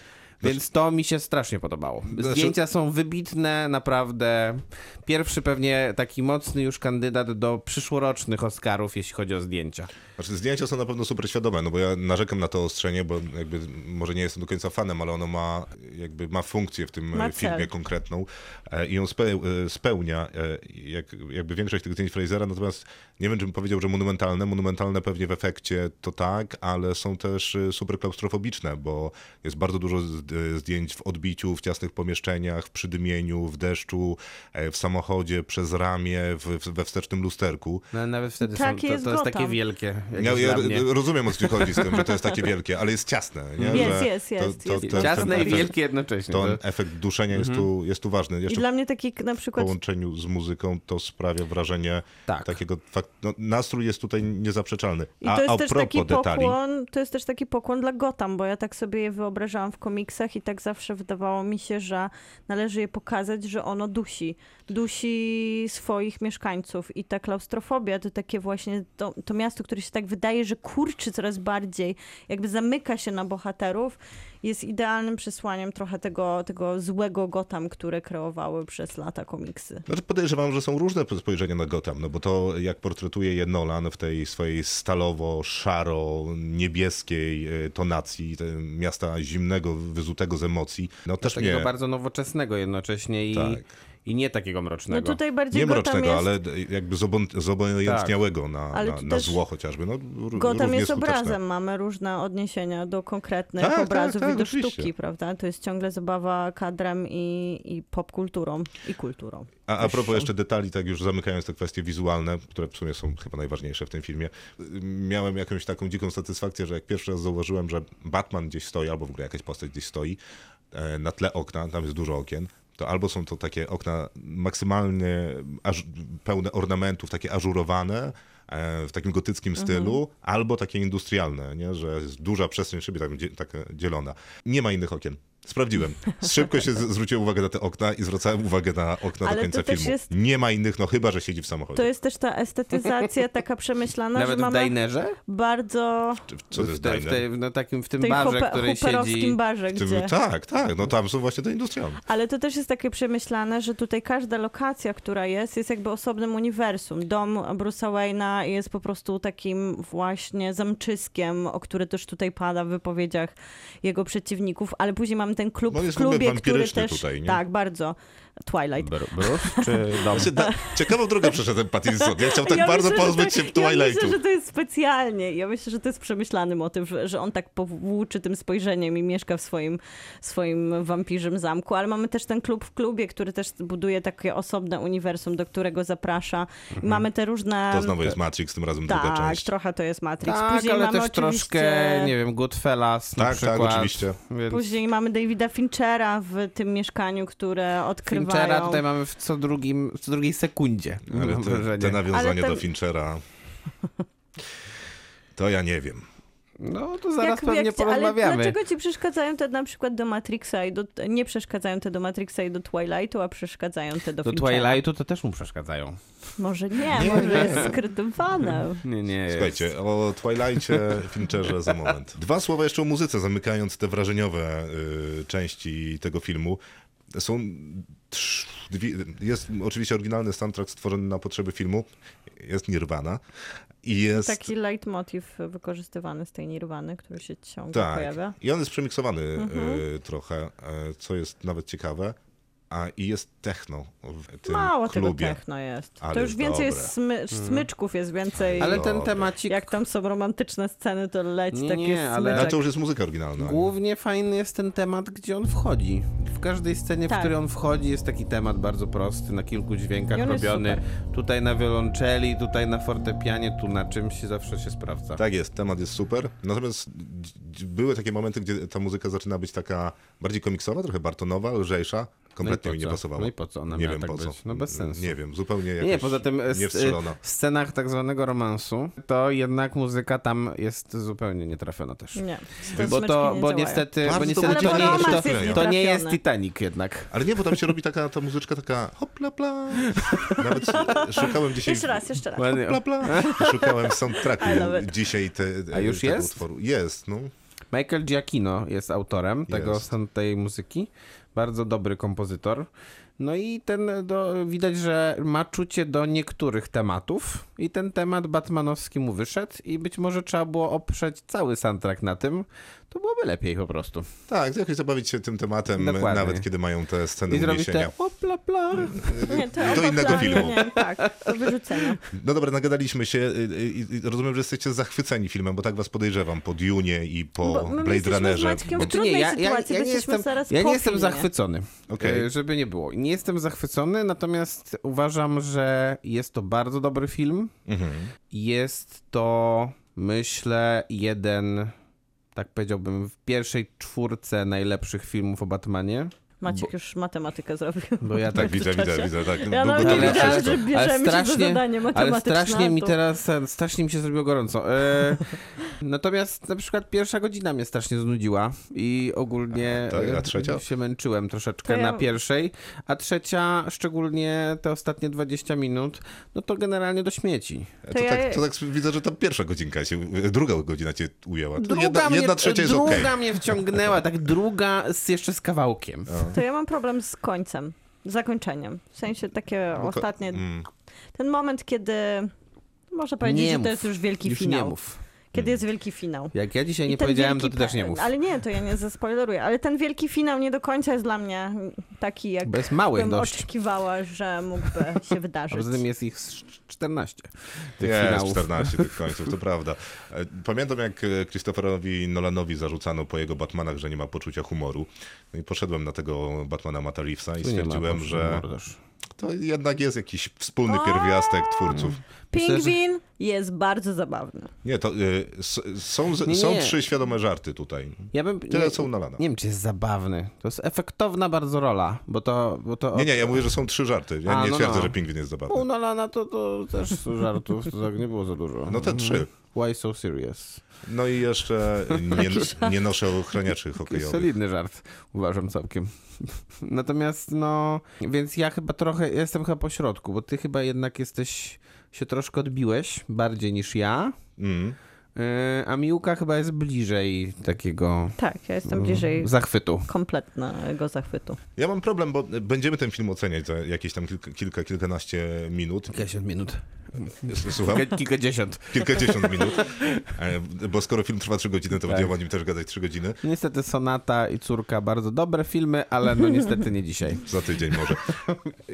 Więc to mi się strasznie podobało. Znaczy- Zdjęcia są wybitne, naprawdę. Pierwszy pewnie taki mocny już kandydat do przyszłorocznych Oscarów, jeśli chodzi o zdjęcia. Znaczy, zdjęcia są na pewno super świadome, no bo ja narzekam na to ostrzenie, bo jakby może nie jestem do końca fanem, ale ono ma jakby ma funkcję w tym Ma e, filmie cel. konkretną e, i ją speł, e, spełnia, e, jak, jakby większość tych zdjęć Frasera, natomiast nie wiem, czy bym powiedział, że monumentalne. Monumentalne pewnie w efekcie to tak, ale są też super klaustrofobiczne, bo jest bardzo dużo zdjęć w odbiciu, w ciasnych pomieszczeniach, w przydymieniu, w deszczu, e, w samochodzie, przez ramię, w, w, we wstecznym lusterku. No, nawet wtedy Takie są, to, jest to jest takie wielkie. Ja, ja rozumiem o co ci chodzi z tym, że to jest takie wielkie, ale jest ciasne. Nie? Jest, że jest, jest, jest. ten Ciasne i wielkie jednocześnie. To To- efekt duszenia jest, tu, jest tu ważny. I Jeszcze dla mnie taki na w przykład połączeniu z muzyką to sprawia wrażenie Tak. takiego... Fakt, no, nastrój jest tutaj niezaprzeczalny. I A, to a jest też propos taki detali... pokłon, to jest też taki pokłon dla Gotham, bo ja tak sobie je wyobrażałam w komiksach i tak zawsze wydawało mi się, że należy je pokazać, że ono dusi. Dusi swoich mieszkańców i ta klaustrofobia to takie właśnie to, to miasto, które się tak wydaje, że kurczy coraz bardziej, jakby zamyka się na bohaterów, jest idealnym przesłaniem trochę tego, tego złego Gotham, które kreowały przez lata komiksy. Znaczy podejrzewam, że są różne spojrzenia na Gotham, no bo to jak portretuje je Nolan w tej swojej stalowo-szaro-niebieskiej e, tonacji, te miasta zimnego, wyzutego z emocji, no też takiego mnie... bardzo nowoczesnego jednocześnie i, Tak. I nie takiego No mrocznego. tutaj bardziej Nie mrocznego, jest... ale jakby zobo- zobojętniałego na, Ale na, na też zło chociażby. No, Gotham jest skuteczne. obrazem, mamy różne odniesienia do konkretnych Tak, tak, obrazów tak, i do oczywiście. sztuki, prawda? To jest ciągle zabawa kadrem i, i popkulturą i kulturą. A, a propos jeszcze detali, tak już zamykając te kwestie wizualne, które w sumie są chyba najważniejsze w tym filmie, miałem jakąś taką dziką satysfakcję, że jak pierwszy raz zauważyłem, że Batman gdzieś stoi, albo w ogóle jakaś postać gdzieś stoi, e, na tle okna, tam jest dużo okien, to albo są to takie okna maksymalnie pełne ornamentów, takie ażurowane, e, w takim gotyckim stylu, albo takie industrialne, nie? że jest duża przestrzeń szyby tak, taka dzielona. Nie ma innych okien. Sprawdziłem. Szybko się zwróciłem uwagę na te okna i zwracałem uwagę na okna Ale do końca filmu. jest- Nie ma innych, no chyba, że siedzi w samochodzie. To jest też ta estetyzacja taka przemyślana, Nawet że w mamy Dinerze? bardzo Czy- Co to w, jest te, w, te, no, takim, w tym tej barze, hope- który siedzi... barze, W tym- gdzie... Tak, tak, no tam są właśnie te industrialne. Ale to też jest takie przemyślane, że tutaj każda lokacja, która jest, jest jakby osobnym uniwersum. Dom Bruce'a Wayne'a jest po prostu takim właśnie zamczyskiem, o który też tutaj pada w wypowiedziach jego przeciwników, ale później mamy ten klub No w klubie, który też... tutaj? Tak, bardzo. Twilight. Br- Bruce czy dom? Znaczy, na, ciekawą drogę przeszedł Pattinson. Ja chciał tak Ja bardzo myślę, pozbyć to- się Ja Twilightu. myślę, że to jest specjalnie. Ja myślę, że to jest przemyślany motyw, że, że on tak powłóczy tym spojrzeniem i mieszka w swoim, swoim wampirzym zamku, ale mamy też ten klub w klubie, który też buduje takie osobne uniwersum, do którego zaprasza. I mamy te różne... Mhm. To znowu jest Matrix, tym razem druga Tak, część. trochę to jest Matrix. Tak, Później ale mamy też oczywiście... troszkę, nie wiem, Goodfellas na Tak, tak, przykład. oczywiście. Więc Później mamy Davida Finchera w tym mieszkaniu, które odkrywają... Finchera tutaj mamy w co, drugim, w co drugiej sekundzie. Ale mam te, te nawiązanie Ale ten- do Finchera... To ja nie wiem. No to zaraz Jak- pewnie jak ci- porozmawiamy. Ale dlaczego ci przeszkadzają te na przykład do Matrixa i do, nie przeszkadzają te do Matrixa i do Twilightu, a przeszkadzają te do, Do Finchera? Twilightu to też mu przeszkadzają. Może nie, może jest skrytywane. Nie, nie. jest. Słuchajcie, o Twilightie, Fincherze za moment. Dwa słowa jeszcze o muzyce, zamykając te wrażeniowe y, części tego filmu. Są trz- dwie, jest oczywiście oryginalny soundtrack stworzony na potrzeby filmu, jest Nirvana i jest... Taki leitmotiv wykorzystywany z tej Nirwany, który się ciągle Tak, pojawia. i on jest przemiksowany Mhm. y, trochę, y, co jest nawet ciekawe, a i jest techno w tym Mało klubie. tego techno jest. Ale to już jest więcej dobre. jest smy, smyczków, jest więcej. Ale ten temacik Jak tam są romantyczne sceny, to leci Nie, taki nie, ale- Ale to już jest muzyka oryginalna. Głównie fajny jest ten temat, gdzie on wchodzi. W każdej scenie, w Tak. której on wchodzi, jest taki temat bardzo prosty, na kilku dźwiękach robiony. Tutaj na wiolonczeli, tutaj na fortepianie, tu na czymś zawsze się sprawdza. Tak jest, temat jest super. Natomiast były takie momenty, gdzie ta muzyka zaczyna być taka bardziej komiksowa, trochę bartonowa, lżejsza. Kompletnie No mi nie co? pasowało. No i po co ona Nie miała wiem tak po co. być? No bez sensu. Nie wiem, zupełnie jakoś Nie, poza tym e, nie wstrzelona. w scenach tak zwanego romansu, to jednak muzyka tam jest zupełnie nietrafiona też. Nie, Bo to, nie bo niestety, bo to niestety to, nie, to, jest to nie jest Titanic jednak. Ale nie, bo tam się robi taka ta muzyczka taka hopla pla. Nawet szukałem dzisiaj... Jeszcze raz, jeszcze raz. Hopla pla. Szukałem soundtracku dzisiaj te, A już tego jest? utworu. Jest, no. Michael Giacchino jest autorem tego, tej muzyki. Bardzo dobry kompozytor. No i ten, do, widać, że ma czucie do niektórych tematów i ten temat batmanowski mu wyszedł i być może trzeba było oprzeć cały soundtrack na tym, to byłoby lepiej po prostu. Tak, jakoś zabawić się tym tematem, Dokładnie. nawet kiedy mają te sceny I zrobić uniesienia. te opla pla. Nie, to Do innego filmu. Nie, tak, do wyrzucenia. No dobra, nagadaliśmy się i rozumiem, że jesteście zachwyceni filmem, bo tak was podejrzewam po Dune i po Bo my Blade Runnerze. Bo- w trudnej ja, ja, sytuacji, ja nie jesteśmy jestem, zaraz ja po nie jestem zachwycony, Okej. e, żeby nie było. Nie jestem zachwycony, natomiast uważam, że jest to bardzo dobry film. Mhm. Jest to, myślę, jeden, tak powiedziałbym, w pierwszej czwórce najlepszych filmów o Batmanie. Maciek już matematykę zrobił. Bo ja Tak, tak widzę, widzę, widzę. Tak. Ja nawet nie wiedziałam, że bierzemy się za zadanie ale matematyczne. strasznie mi to- teraz, strasznie mi się zrobiło gorąco. E, natomiast na przykład pierwsza godzina mnie strasznie znudziła i ogólnie A, tak? A e, trzecia? się męczyłem troszeczkę To ja- na pierwszej, a trzecia, szczególnie te ostatnie 20 minut, no to generalnie do śmieci. To, To ja- tak, to tak widzę, że ta pierwsza godzinka się, druga godzina cię ujęła. To Druga, jedna, mnie, jedna trzecia jest druga okej. mnie wciągnęła, tak druga z, jeszcze z kawałkiem. To ja mam problem z końcem, zakończeniem. W sensie takie ko- ostatnie... Mm. Ten moment, kiedy... Można powiedzieć, Nie że to mów. jest już wielki Już finał. nie mów. Kiedy jest wielki finał. Jak ja dzisiaj nie powiedziałem, to ty też nie mów. Ale nie, to ja nie zaspoileruję. Ale ten wielki finał nie do końca jest dla mnie taki, jak Bo jest małych bym dość. oczekiwała, że mógłby się A wydarzyć. poza tym jest ich z 14 tych Jest finałów. 14 tych końców, to prawda. E, Pamiętam, jak e, Christopherowi Nolanowi zarzucano po jego Batmanach, że nie ma poczucia humoru. No i poszedłem na tego Batmana Mata Reevesa i Tu stwierdziłem, że też. To jednak jest jakiś wspólny pierwiastek twórców. Pingwin jest bardzo zabawny. Nie, to y, s- są, z- Nie, są nie. trzy świadome żarty tutaj. Ja bym, Tyle nie, co u Nolana. nie wiem, czy jest zabawny. To jest efektowna bardzo rola, bo to... Bo to Nie, nie, ja mówię, że są trzy żarty. Ja A, nie no, twierdzę, no. że pingwin jest U zabawny. Nolana to, to też żartów, to tak nie było za dużo. No te trzy. Why so serious? No i jeszcze nie, nie noszę ochraniaczy hokejowych. solidny żart, uważam całkiem. Natomiast no, więc ja chyba trochę, jestem chyba po środku, bo ty chyba jednak jesteś, się troszkę odbiłeś, bardziej niż ja, Mm. Yy, a Miłka chyba jest bliżej takiego Tak, ja jestem Mm. bliżej zachwytu. kompletnego zachwytu. Ja mam problem, bo będziemy ten film oceniać za jakieś tam kilka, kilka kilkanaście minut. Kilkadziesiąt minut. Słucham? Kilka, kilkadziesiąt. Kilkadziesiąt minut. E, Bo skoro film trwa trzy godziny, to Tak. będziemy o nim też gadać trzy godziny. Niestety Sonata i Córka bardzo dobre filmy, ale no niestety nie dzisiaj. Za tydzień może.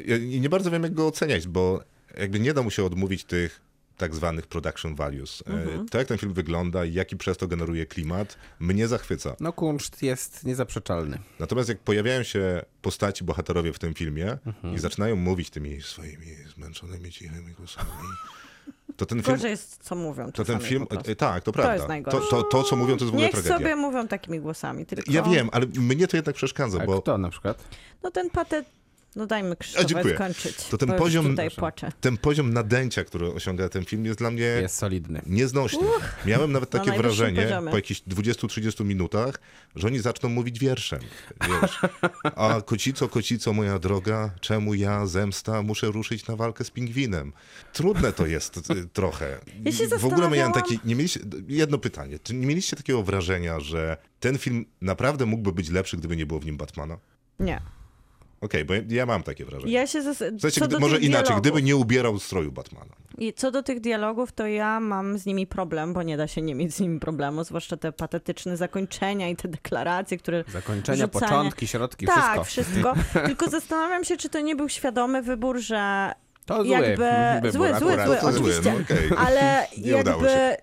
Ja- I nie bardzo wiem, jak go oceniać, bo jakby nie da mu się odmówić tych tak zwanych production values. E, To, jak ten film wygląda i jaki przez to generuje klimat, mnie zachwyca. No kunszt jest niezaprzeczalny. Natomiast jak pojawiają się postaci, bohaterowie w tym filmie Mhm. i zaczynają mówić tymi swoimi zmęczonymi, cichymi głosami, to ten film... Gorzej jest, co mówią. To ten film, prostu. e, tak, to prawda. jest to, najgorsze. to, to, co mówią, to jest w ogóle Niech tragedia. sobie mówią takimi głosami, tylko... Ja wiem, ale mnie to jednak przeszkadza, A bo kto na przykład? No ten patet No dajmy Krzysztofowi dziękuję. skończyć. To ten poziom- tutaj płaczę. Ten poziom nadęcia, który osiąga ten film jest dla mnie Jest solidny. nieznośny. Miałem nawet na takie najwyższym wrażenie poziomie. po jakichś 20-30 minutach, że oni zaczną mówić wierszem. Wiesz, a kocico, kocico moja droga, czemu ja, zemsta, muszę ruszyć na walkę z pingwinem? Trudne to jest y, trochę. Ja się w ogóle miałem taki, nie mieliście, jedno pytanie, czy nie mieliście takiego wrażenia, że ten film naprawdę mógłby być lepszy, gdyby nie było w nim Batmana? Nie. Okej, bo ja, ja mam takie wrażenie. Ja się zas- W sensie, co gdy, do może tych inaczej, dialogów, gdyby nie ubierał stroju Batmana. I co do tych dialogów, to ja mam z nimi problem, bo nie da się nie mieć z nimi problemu, zwłaszcza te patetyczne zakończenia i te deklaracje, które Zakończenia, Rzucanie. początki, środki, tak, wszystko. wszystko. Tylko zastanawiam się, czy to nie był świadomy wybór, że To zły jakby wybór zły, zły, zły, To zły, oczywiście. no okej. Ale Nie udało się. jakby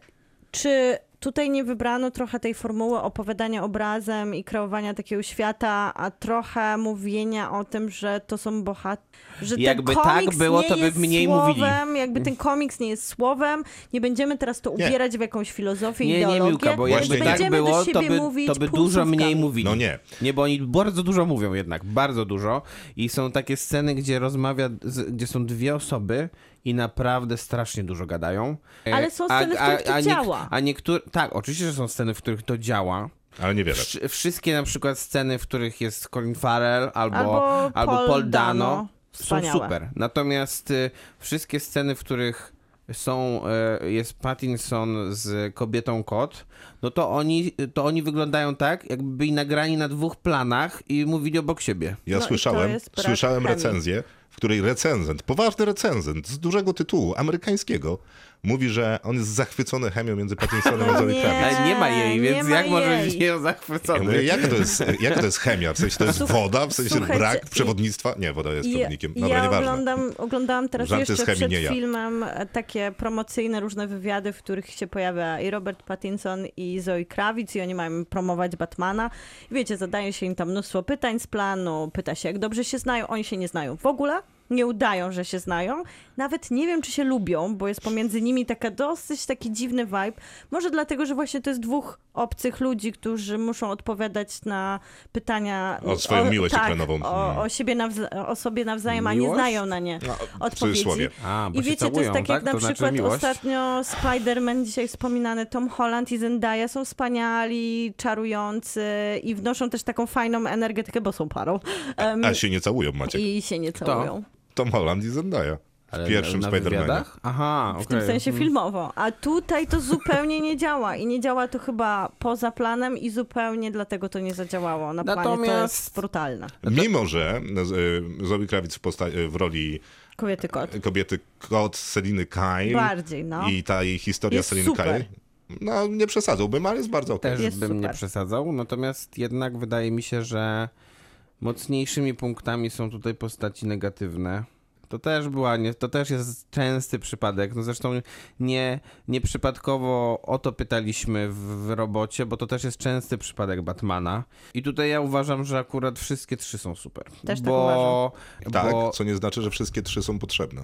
czy tutaj nie wybrano trochę tej formuły opowiadania obrazem i kreowania takiego świata, a trochę mówienia o tym, że to są bohaterowie, że Jakby ten tak komiks było, nie to by jest mniej słowem, mówili. jakby ten komiks nie jest słowem, nie będziemy teraz to Nie. ubierać w jakąś filozofię, Nie, nie ideologię, Miłka, bo jakby nie. tak będziemy było, do to siebie by, mówić to by dużo mniej mówili. No nie. Nie, bo oni bardzo dużo mówią jednak, bardzo dużo. I są takie sceny, gdzie rozmawia, gdzie są dwie osoby i naprawdę strasznie dużo gadają. E, Ale są sceny, w których to niek- działa. A niektóre, tak, oczywiście, że są sceny, w których to działa. Ale niewiele. Wsz- wszystkie na przykład sceny, w których jest Colin Farrell albo, Albo albo, Paul Paul, Dano, Dano. są super. Natomiast y, wszystkie sceny, w których są, y, jest Pattinson z kobietą kot, no to oni, to oni wyglądają tak, jakby byli nagrani na dwóch planach i mówili obok siebie. Ja No słyszałem, słyszałem recenzję, której recenzent, poważny recenzent z dużego tytułu, amerykańskiego, mówi, że on jest zachwycony chemią między Pattinsonem a No Zoe nie. Kravitz. Ale nie ma jej, więc ma jak może jej. być nią Ja zachwycony? mówię, jaka to, jest, jaka to jest chemia? W sensie to jest Słuch- woda? W sensie słuchajcie, brak przewodnictwa? Nie, woda jest przewodnikiem. Dobra, ja nieważne. oglądam, oglądałam teraz Żarty z jeszcze chemii, przed ja. filmem e, takie promocyjne różne wywiady, w których się pojawia i Robert Pattinson i Zoe Kravitz i oni mają promować Batmana. I wiecie, zadaje się im tam mnóstwo pytań z planu, pyta się jak dobrze się znają, oni się nie znają w ogóle. Nie udają, że się znają. Nawet nie wiem, czy się lubią, bo jest pomiędzy nimi taka dosyć taki dziwny vibe. Może dlatego, że właśnie to jest dwóch obcych ludzi, którzy muszą odpowiadać na pytania O swoją miłość tak, ekranową. O, Mm. o, siebie nawza- o sobie nawzajem, a nie Miłość? znają na nie W odpowiedzi. cudzysłowie. A, bo I się wiecie, to całują, jest tak jak tak? na To znaczy przykład miłość? ostatnio Spider-Man, dzisiaj wspominany Tom Holland i Zendaya są wspaniali, czarujący i wnoszą też taką fajną energetykę, bo są parą. Em, A się nie całują, Maciek. I się nie całują. Tom Holland i Zendaya. W Ale pierwszym Spider-Manie. Aha, W tym sensie filmowo. A tutaj to zupełnie nie działa. I nie działa to chyba poza planem i zupełnie dlatego to nie zadziałało na planie. To Natomiast- jest brutalne. Mimo, że y, Zoe Kravitz w, posta- y, w roli Kobiety kot. kobiety kot Seliny Kyle Bardziej, no. i ta jej historia Jest Seliny super. Kyle, no nie przesadzałbym, ale jest bardzo okej. Też Jest bym nie super. przesadzał, natomiast jednak wydaje mi się, że mocniejszymi punktami są tutaj postaci negatywne. To też była, nie, to też jest częsty przypadek. No zresztą nie, nieprzypadkowo o to pytaliśmy w, w robocie, bo to też jest częsty przypadek Batmana. I tutaj ja uważam, że akurat wszystkie trzy są super. Też tak bo, Tak, bo co nie znaczy, że wszystkie trzy są potrzebne.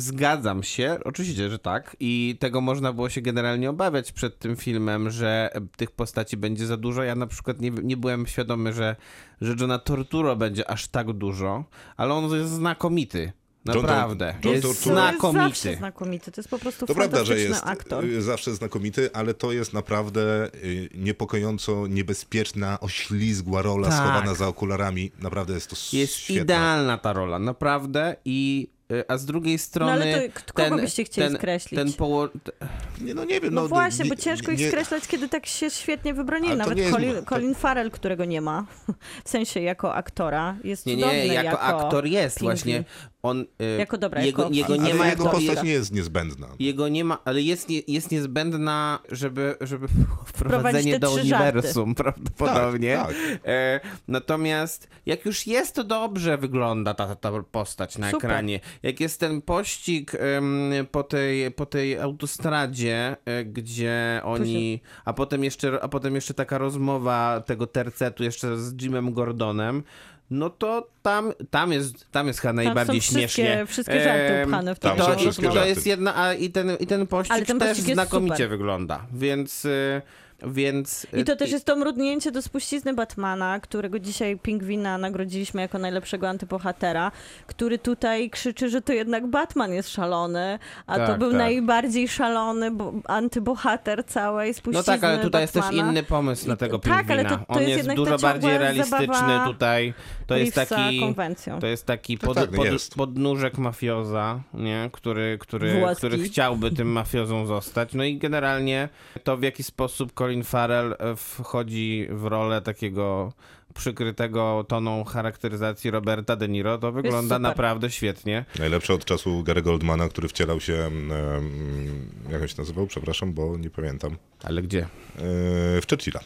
Zgadzam się, oczywiście, że tak. I tego można było się generalnie obawiać przed tym filmem, że tych postaci będzie za dużo. Ja na przykład nie, nie byłem świadomy, że, że Johna Torturo będzie aż tak dużo, ale on jest znakomity. John Naprawdę. John jest Turturro- To jest zawsze znakomity. znakomity. To jest po prostu To prawda, że fantastyczny jest aktor. y, zawsze znakomity, ale to jest naprawdę y, niepokojąco niebezpieczna, oślizgła rola Tak. schowana za okularami. Naprawdę jest to Jest świetne. idealna ta rola, naprawdę. I a z drugiej strony. No ale to kogo byście chcieli ten, skreślić? Ten poło... Nie, no nie wiem. No, No, właśnie, nie- bo ciężko ich nie- skreślać, kiedy tak się świetnie wybronili. Nawet nie jest- Colin, Colin Farrell, którego nie ma, w sensie jako aktora, jest Nie, cudowny nie, jako, aktor jest Pingwin. właśnie. On, y, Jako dobra, jego, jako- jego ale nie ma jego jako, postać nie jest niezbędna. Jego nie ma, ale jest, nie, jest niezbędna, żeby, żeby wprowadzenie do uniwersum prawdopodobnie. Tak, tak. E, natomiast jak już jest, to dobrze wygląda ta, ta postać na Super. ekranie. Jak jest ten pościg em, po, tej, po tej autostradzie, e, gdzie oni. A potem, jeszcze, a potem jeszcze taka rozmowa tego tercetu jeszcze z Jimem Gordonem. No to tam, tam jest, tam jest chyba Tam najbardziej są wszystkie, śmiesznie. wszystkie żarty Em, upchane w tam tym są to, wszystkie i, to żarty. jest jedna, a i ten, i ten pościg też znakomicie super. wygląda, więc y, Więc I to y, też jest to mrugnięcie do spuścizny Batmana, którego dzisiaj Pingwina nagrodziliśmy jako najlepszego antybohatera, który tutaj krzyczy, że to jednak Batman jest szalony, a to Tak, był tak. najbardziej szalony bo- antybohater całej No spuścizny tak, ale tutaj jest też Batmana. inny pomysł na tego Tak, pingwina. ale to- to On jest jest, jednak dużo bardziej realistyczny tutaj. To jest taki konwencją. to jest taki pod, tak, no pod, jest. podnóżek mafioza, nie? Który, który, Włoski. który chciałby tym mafiozą zostać. No i generalnie to w jaki sposób Colin Farrell e, wchodzi w rolę takiego przykrytego toną charakteryzacji Roberta De Niro, to wygląda naprawdę świetnie. Najlepsze od czasu Gary Goldmana, który wcielał się, jak on się nazywał, przepraszam, bo nie pamiętam, Ale gdzie? e, w Churchilla.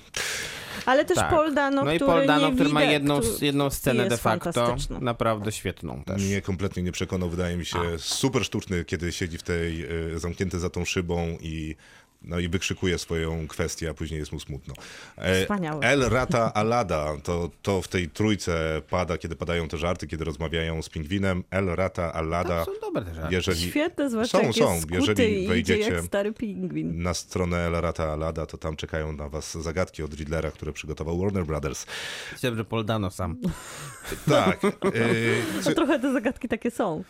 Ale też Tak. Paul Dano, No i który Paul Dano, który ma widać, jedną, który jedną scenę de facto naprawdę świetną też. Mnie kompletnie nie przekonał, wydaje mi się super sztuczny, kiedy siedzi w tej, e, zamknięty za tą szybą i no i wykrzykuje swoją kwestię, a później jest mu smutno. E, Wspaniały. El Rata Alada, to, to w tej trójce pada, kiedy padają te żarty, kiedy rozmawiają z pingwinem. El Rata Alada, Tam są dobre te żarty. jeżeli Świetne, zwłaszcza Są, jak są. Jeżeli wejdziecie- jak stary pingwin. na stronę El Rata Alada, to tam czekają na was zagadki od Riddlera, które przygotował Warner Brothers. Chciałem, że Paul Dano sam. Tak. e, A trochę te zagadki takie są.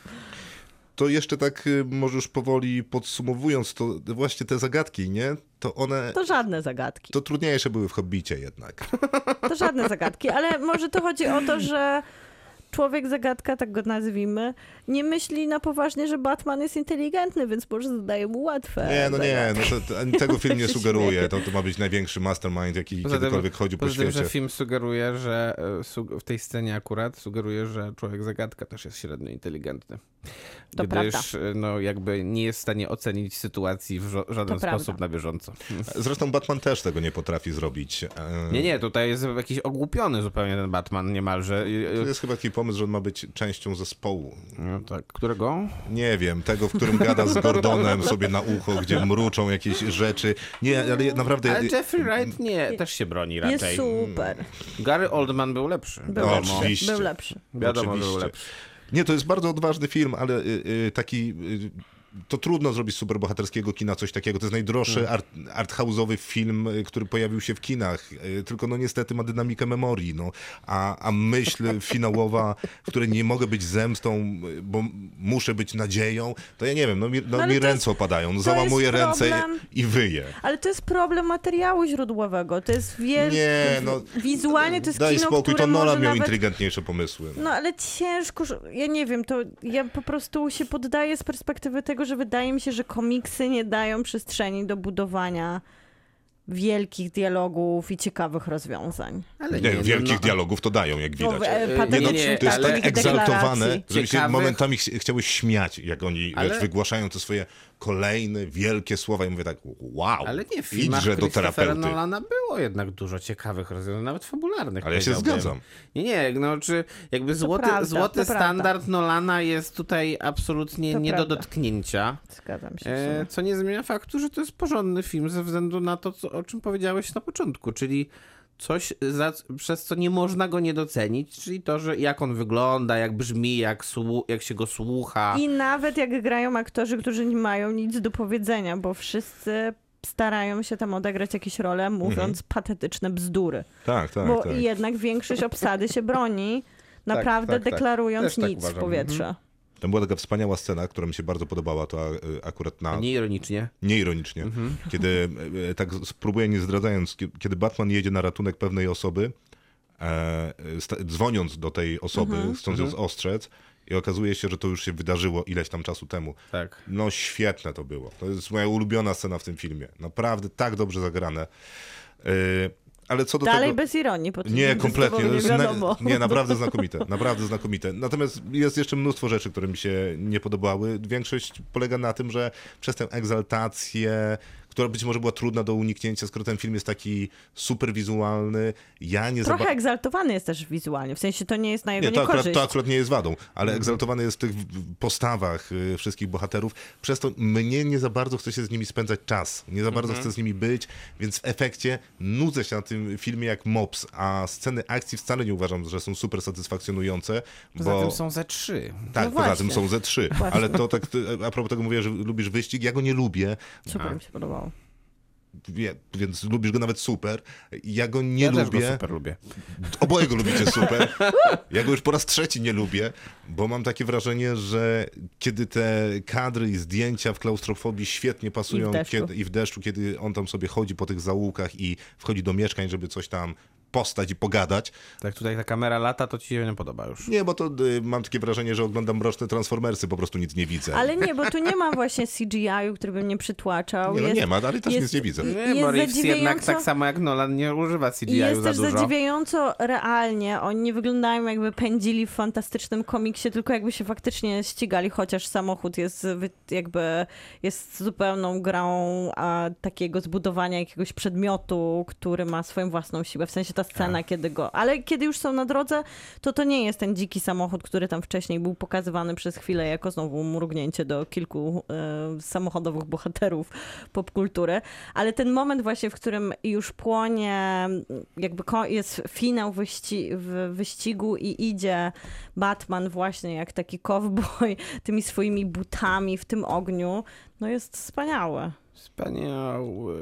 To jeszcze tak y, może już powoli podsumowując, to właśnie te zagadki, nie? To one, To żadne zagadki. to trudniejsze były w Hobbicie jednak. To żadne zagadki, ale może to chodzi o to, że człowiek zagadka, tak go nazwijmy, nie myśli na poważnie, że Batman jest inteligentny, więc może zadaje mu łatwe. Nie, no nie, zagadki. no to, to, tego film nie sugeruje. To, to ma być największy mastermind, jaki Poza tym- kiedykolwiek chodził po Poza tym, że świecie. film sugeruje, że e, w tej scenie akurat sugeruje, że człowiek zagadka też jest średnio inteligentny. To Gdyż e, no, jakby nie jest w stanie ocenić sytuacji w żo- żaden To prawda. sposób na bieżąco. Zresztą Batman też tego nie potrafi zrobić. E, Nie, nie, tutaj jest jakiś ogłupiony zupełnie ten Batman niemalże. I- To jest chyba taki pomysł, że on ma być częścią zespołu. No, tak. Którego? Nie wiem, tego, w którym gada z Gordonem sobie na ucho, gdzie mruczą jakieś rzeczy. Nie, ale naprawdę... Ale Jeffrey Wright nie, też się broni Jest raczej. super. Gary Oldman był lepszy. Był No, lepszy. oczywiście. Był lepszy. Wiadomo, Oczywiście. był lepszy. Nie, to jest bardzo odważny film, ale y, y, taki. To trudno zrobić z superbohaterskiego kina coś takiego. To jest najdroższy art, arthouse'owy film, który pojawił się w kinach. Y, Tylko no niestety ma dynamikę memorii. No. A, a myśl finałowa, w której nie mogę być zemstą, y, bo muszę być nadzieją, to ja nie wiem, no mi, no, No, mi ręce jest- opadają. No, załamuję ręce problem. i wyję. Ale to jest problem materiału źródłowego. To jest wielki... Nie, no. Wizualnie to jest Daj kino, spokój, to Nolan miał nawet... inteligentniejsze pomysły. No ale ciężko, ja nie wiem, to ja po prostu się poddaję z perspektywy tego, że wydaje mi się, że komiksy nie dają przestrzeni do budowania wielkich dialogów i ciekawych rozwiązań. Ale Nie, wielkich no, dialogów to dają, jak widać. No, nie, nie, nie, To jest ale tak egzaltowane, żeby się momentami ch- chciały śmiać, jak oni Ale- wygłaszają te swoje kolejne, wielkie słowa i mówię tak, wow, Ale nie, w filmach do terapeuty. Nolana było jednak dużo ciekawych rozwiązań, nawet fabularnych. Ale ja się zgadzam. Nie, nie, no czy jakby złoty, prawda, złoty to prawda. standard Nolana jest tutaj absolutnie To nie prawda. do dotknięcia. Zgadzam się. E, co nie zmienia faktu, że to jest porządny film ze względu na to, co, o czym powiedziałeś na początku, czyli coś, za, przez co nie można go nie docenić, czyli to, że jak on wygląda, jak brzmi, jak, słu- jak się go słucha. I nawet jak grają aktorzy, którzy nie mają nic do powiedzenia, bo wszyscy starają się tam odegrać jakieś role, mówiąc patetyczne bzdury. Tak, tak, bo tak. jednak większość obsady się broni, naprawdę tak, tak. deklarując tak nic w uważam. powietrze. Tam była taka wspaniała scena, która mi się bardzo podobała, to a, akurat na... Nie ironicznie. Nieironicznie. Mhm. Kiedy, e, tak spróbuję nie zdradzając, kie- kiedy Batman jedzie na ratunek pewnej osoby, e, dzwoniąc do tej osoby, Mhm. chcąc ją ostrzec i okazuje się, że to już się wydarzyło ileś tam czasu temu. Tak. No świetne to było. To jest moja ulubiona scena w tym filmie. Naprawdę tak dobrze zagrane. Ale co do Dalej tego... bez ironii. Nie, kompletnie. Nie na... Nie, naprawdę znakomite. Naprawdę znakomite. Natomiast jest jeszcze mnóstwo rzeczy, które mi się nie podobały. Większość polega na tym, że przez tę egzaltację, która być może była trudna do uniknięcia, skoro ten film jest taki super wizualny, ja nie za Trochę egzaltowany jest też wizualnie, w sensie to nie jest na jego nie, to akurat, to akurat nie jest wadą, ale egzaltowany jest w tych postawach y, wszystkich bohaterów. Przez to mnie nie za bardzo chce się z nimi spędzać czas. Nie za bardzo chcę z nimi być, więc w efekcie nudzę się na tym filmie jak mops, a sceny akcji wcale nie uważam, że są super satysfakcjonujące, Poza bo... tym są ze trzy. Tak, No poza właśnie. tym są ze trzy. Ale to tak, ty- a propos tego mówię, że lubisz wyścig, ja go nie lubię. Super A, mi się podobało. Wie, więc lubisz go nawet super. Ja go nie ja też lubię. go super lubię. Oboje go lubicie super. Ja go już po raz trzeci nie lubię, bo mam takie wrażenie, że kiedy te kadry i zdjęcia w klaustrofobii świetnie pasują I w deszczu. Kiedy, i w deszczu, kiedy on tam sobie chodzi po tych zaułkach i wchodzi do mieszkań, żeby coś tam postać i pogadać. Tak tutaj ta kamera lata, to ci się nie podoba już. Nie, bo to y, mam takie wrażenie, że oglądam mroczne Transformersy, po prostu nic nie widzę. Ale nie, bo tu nie ma właśnie CGI-u, który by mnie przytłaczał. Nie, no Jest- nie ma, ale też jest- nic nie widzę. Nie, Jest bo Reeves jednak zadziwiająco- tak samo jak Nolan nie używa I CGI jest za też dużo. zadziwiająco realnie. Oni nie wyglądają jakby pędzili w fantastycznym komiksie, tylko jakby się faktycznie ścigali, chociaż samochód jest jakby jest zupełną grą a, takiego zbudowania jakiegoś przedmiotu, który ma swoją własną siłę. W sensie ta scena, Tak. kiedy go... Ale kiedy już są na drodze, to to nie jest ten dziki samochód, który tam wcześniej był pokazywany przez chwilę jako znowu mrugnięcie do kilku e, samochodowych bohaterów popkultury. Ale ten moment właśnie, w którym już płonie, jakby jest finał wyści- w wyścigu i idzie Batman właśnie jak taki cowboy tymi swoimi butami w tym ogniu, no jest wspaniałe. Wspaniały.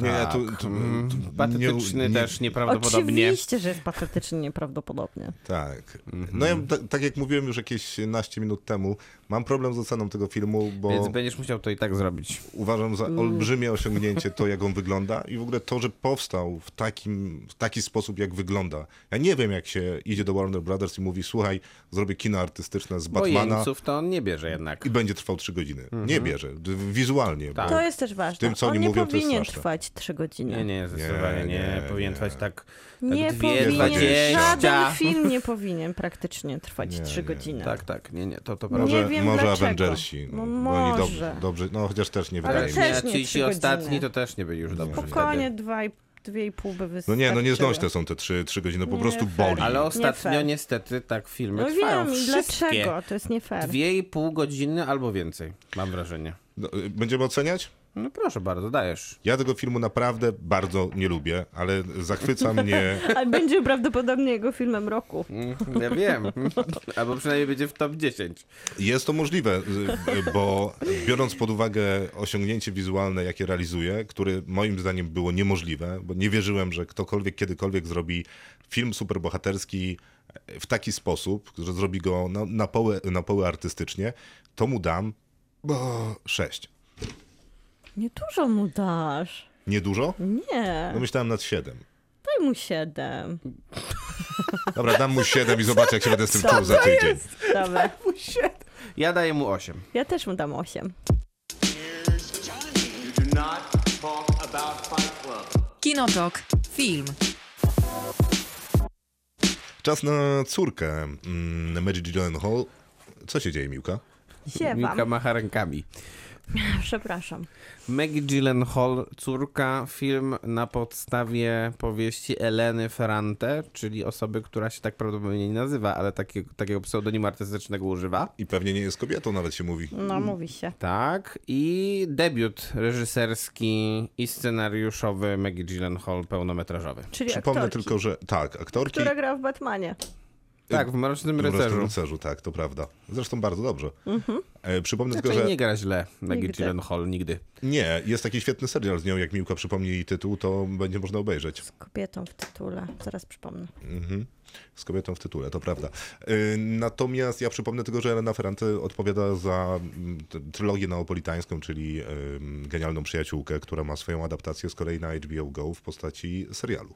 Nie, Tak. tu- tu- Mm, tu- Patetyczny nie- też nieprawdopodobnie. Oczywiście, że jest patetycznie nieprawdopodobnie. Tak. Mhm. No ja, ta, tak jak mówiłem już jakieś naście minut temu, mam problem z oceną tego filmu, bo Więc będziesz musiał to i tak zrobić. uważam za olbrzymie osiągnięcie to, jak on wygląda i w ogóle to, że powstał w, takim, w taki sposób, jak wygląda. Ja nie wiem, jak się idzie do Warner Brothers i mówi, słuchaj, zrobię kino artystyczne z Batmana jeńców to on nie bierze jednak. i będzie trwał trzy godziny. Nie bierze, wizualnie. Tak. Bo To jest też ważne. tym, co On oni nie mówią, powinien straszne. Trwać trzy godziny. Nie, nie, zdecydowanie nie. nie, Powinien nie. trwać tak, tak Nie dwie, powinien, dwadzieścia. żaden film nie powinien praktycznie trwać Nie, trzy nie. godziny. Tak, tak, nie, nie, to, to Nie prawda. może, wiem może dlaczego. Avengersi. No bo oni może. dob- dobrze, no chociaż też nie Ale wydaje mi się. nie, nie ci, ostatni to też nie byli już dobrzy Spokojnie dwa i, dwie i pół by No wystarczyły. nie, no nieznośne są te trzy, trzy godziny, po Nie prostu fair. boli. Ale ostatnio fair. niestety tak filmy No trwają wiem, i wszystkie. dlaczego? To jest nie fair. Dwie i pół godziny albo więcej, mam wrażenie. No, y, Będziemy oceniać? No proszę bardzo, dajesz. Ja tego filmu naprawdę bardzo nie lubię, ale zachwyca mnie. Ale będzie prawdopodobnie jego filmem roku. Mm, ja wiem. Albo przynajmniej będzie w top 10. Jest to możliwe, bo biorąc pod uwagę osiągnięcie wizualne, jakie realizuje, które moim zdaniem było niemożliwe, bo nie wierzyłem, że ktokolwiek kiedykolwiek zrobi film superbohaterski e, w taki sposób, że zrobi go na, na, połę, na artystycznie, to mu dam bo, 6. Niedużo mu dasz. Niedużo? Nie. No myślałem nad siedem. Daj mu siedem. Dobra, dam mu siedem i zobaczę, jak się będę z tym czuł za tydzień. Dobra. Daj mu siedem. Ja daję mu 8. Ja też mu dam osiem. You. Kinotok. Film. Czas na córkę mm, Mary Hall. Co się dzieje, Miłka? Siewam. Miłka macha rękami. Przepraszam. Maggie Gyllenhaal, córka, film na podstawie powieści Eleny Ferrante, czyli osoby, która się tak prawdopodobnie nie nazywa, ale takiego, takiego pseudonimu artystycznego używa. I pewnie nie jest kobietą, nawet się mówi. No, mówi się. Tak, i debiut reżyserski i scenariuszowy Maggie Gyllenhaal pełnometrażowy. Czyli Przypomnę aktorki, tylko, że tak, aktorki. która gra w Batmanie. Tak, w Mrocznym w Mrocznym Rycerzu. rycerzu, tak, to prawda. Zresztą bardzo dobrze. E, przypomnę Znaczy tylko, że nie gra źle Maggie. Gyllenhaal nigdy. nie, jest taki świetny serial z nią, jak Miłka przypomni jej tytuł, to będzie można obejrzeć. Z kobietą w tytule. Zaraz przypomnę. Mhm. Z kobietą w tytule, to prawda. E, natomiast ja przypomnę tylko, że Elena Ferrante odpowiada za mm, trylogię neapolitańską, czyli Genialną Przyjaciółkę, która ma swoją adaptację z kolei na HBO Go w postaci serialu.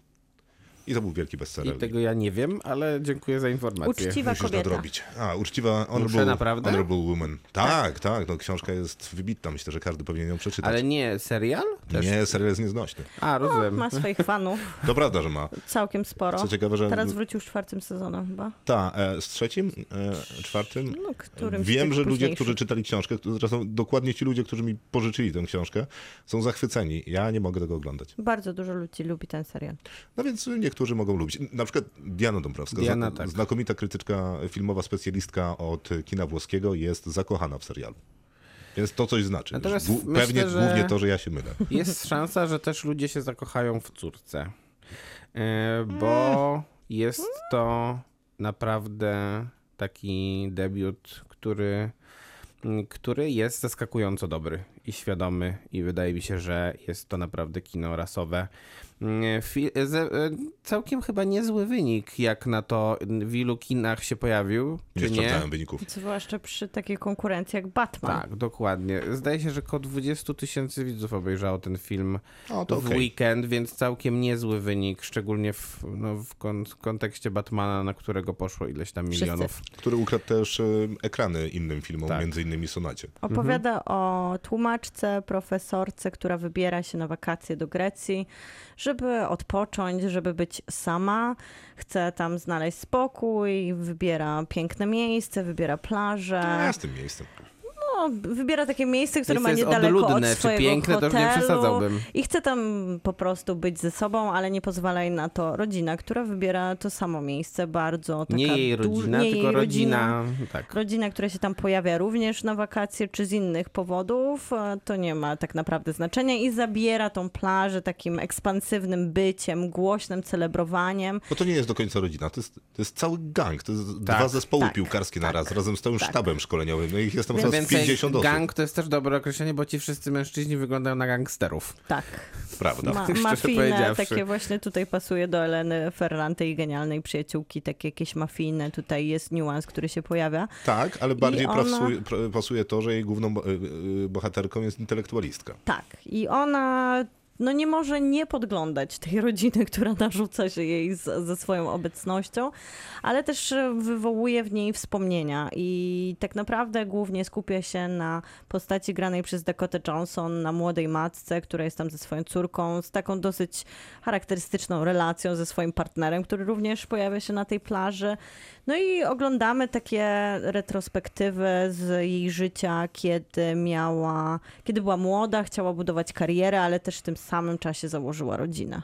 I to był wielki I bestseller. tego ja nie wiem, ale dziękuję za informację. Uczciwa Musisz kobieta. nadrobić. A, uczciwa Honorable, naprawdę? honorable Woman. Tak, tak, no książka jest wybitna, myślę, że każdy powinien ją przeczytać. Ale nie serial? Też? Nie, serial jest nieznośny. A, rozumiem. Ma swoich fanów. To prawda, że ma. Całkiem sporo. Co ciekawe, że... Teraz wrócił z czwartym sezonem chyba. Ta, e, z trzecim, e, czwartym. No, którym Wiem, że ludzie, którzy czytali książkę, którzy- zresztą dokładnie ci ludzie, którzy mi pożyczyli tę książkę, są zachwyceni. Ja nie mogę tego oglądać. Bardzo dużo ludzi lubi ten serial. No więc niektórzy mogą lubić. Na przykład Diana Dąbrowska, Diana, tak. znakomita krytyczka filmowa, specjalistka od kina włoskiego, jest zakochana w serialu. Więc to coś znaczy. Natomiast myślę, Pewnie głównie to, że ja się mylę. Jest szansa, że też ludzie się zakochają w córce. E, Bo jest to naprawdę taki debiut, który, który jest zaskakująco dobry. i świadomy i wydaje mi się, że jest to naprawdę kino rasowe. Mm, ze- e, całkiem chyba niezły wynik, jak na to w ilu kinach się pojawił, Nie czy nie? sprawdzałem wyników. Zwłaszcza przy takiej konkurencji jak Batman. Tak, dokładnie. Zdaje się, że około 20 tysięcy widzów obejrzało ten film O, to w okej. weekend, więc całkiem niezły wynik, szczególnie w, no, w kon- kontekście Batmana, na którego poszło ileś tam Wszyscy. milionów. Który ukradł też e, ekrany innym filmom, Tak. między innymi Sonacie. Opowiada o tłumaczce, profesorce, która wybiera się na wakacje do Grecji, żeby odpocząć, żeby być sama. Chce tam znaleźć spokój, wybiera piękne miejsce, wybiera plażę. Ja z tym miejscem. No, wybiera takie miejsce, które Miejsce ma jest niedaleko odludne, od czy swojego piękne, to już nie hotelu. przesadzałbym. I chce tam po prostu być ze sobą, ale nie pozwala jej na to rodzina, która wybiera to samo miejsce bardzo. Taka Nie jej rodzina, nie tylko jej rodzina. Tak. Rodzina, która się tam pojawia również na wakacje, czy z innych powodów, e, to nie ma tak naprawdę znaczenia i zabiera tą plażę takim ekspansywnym byciem, głośnym celebrowaniem. Bo to nie jest do końca rodzina, to jest, to jest cały gang, to jest Tak, dwa zespoły tak, piłkarskie tak, naraz, razem z całym tak. sztabem szkoleniowym. No ich jest tam Ja chyba z więcej 50 osób. gang to jest też dobre określenie, bo ci wszyscy mężczyźni wyglądają na gangsterów. Tak, Prawda. Ma, mafijne, takie właśnie tutaj pasuje do Eleny Ferrante i genialnej przyjaciółki, takie jakieś mafijne, tutaj jest niuans, który się pojawia. Tak, ale bardziej ona- pasuje, pasuje to, że jej główną y, y, bohaterką jest intelektualistka. Tak, i ona no nie może nie podglądać tej rodziny, która narzuca się jej z, ze swoją obecnością, ale też wywołuje w niej wspomnienia i tak naprawdę głównie skupia się na postaci granej przez Dakota Johnson, na młodej matce, która jest tam ze swoją córką, z taką dosyć charakterystyczną relacją ze swoim partnerem, który również pojawia się na tej plaży. No i oglądamy takie retrospektywy z jej życia, kiedy miała, kiedy była młoda, chciała budować karierę, ale też w tym samym czasie założyła rodzinę.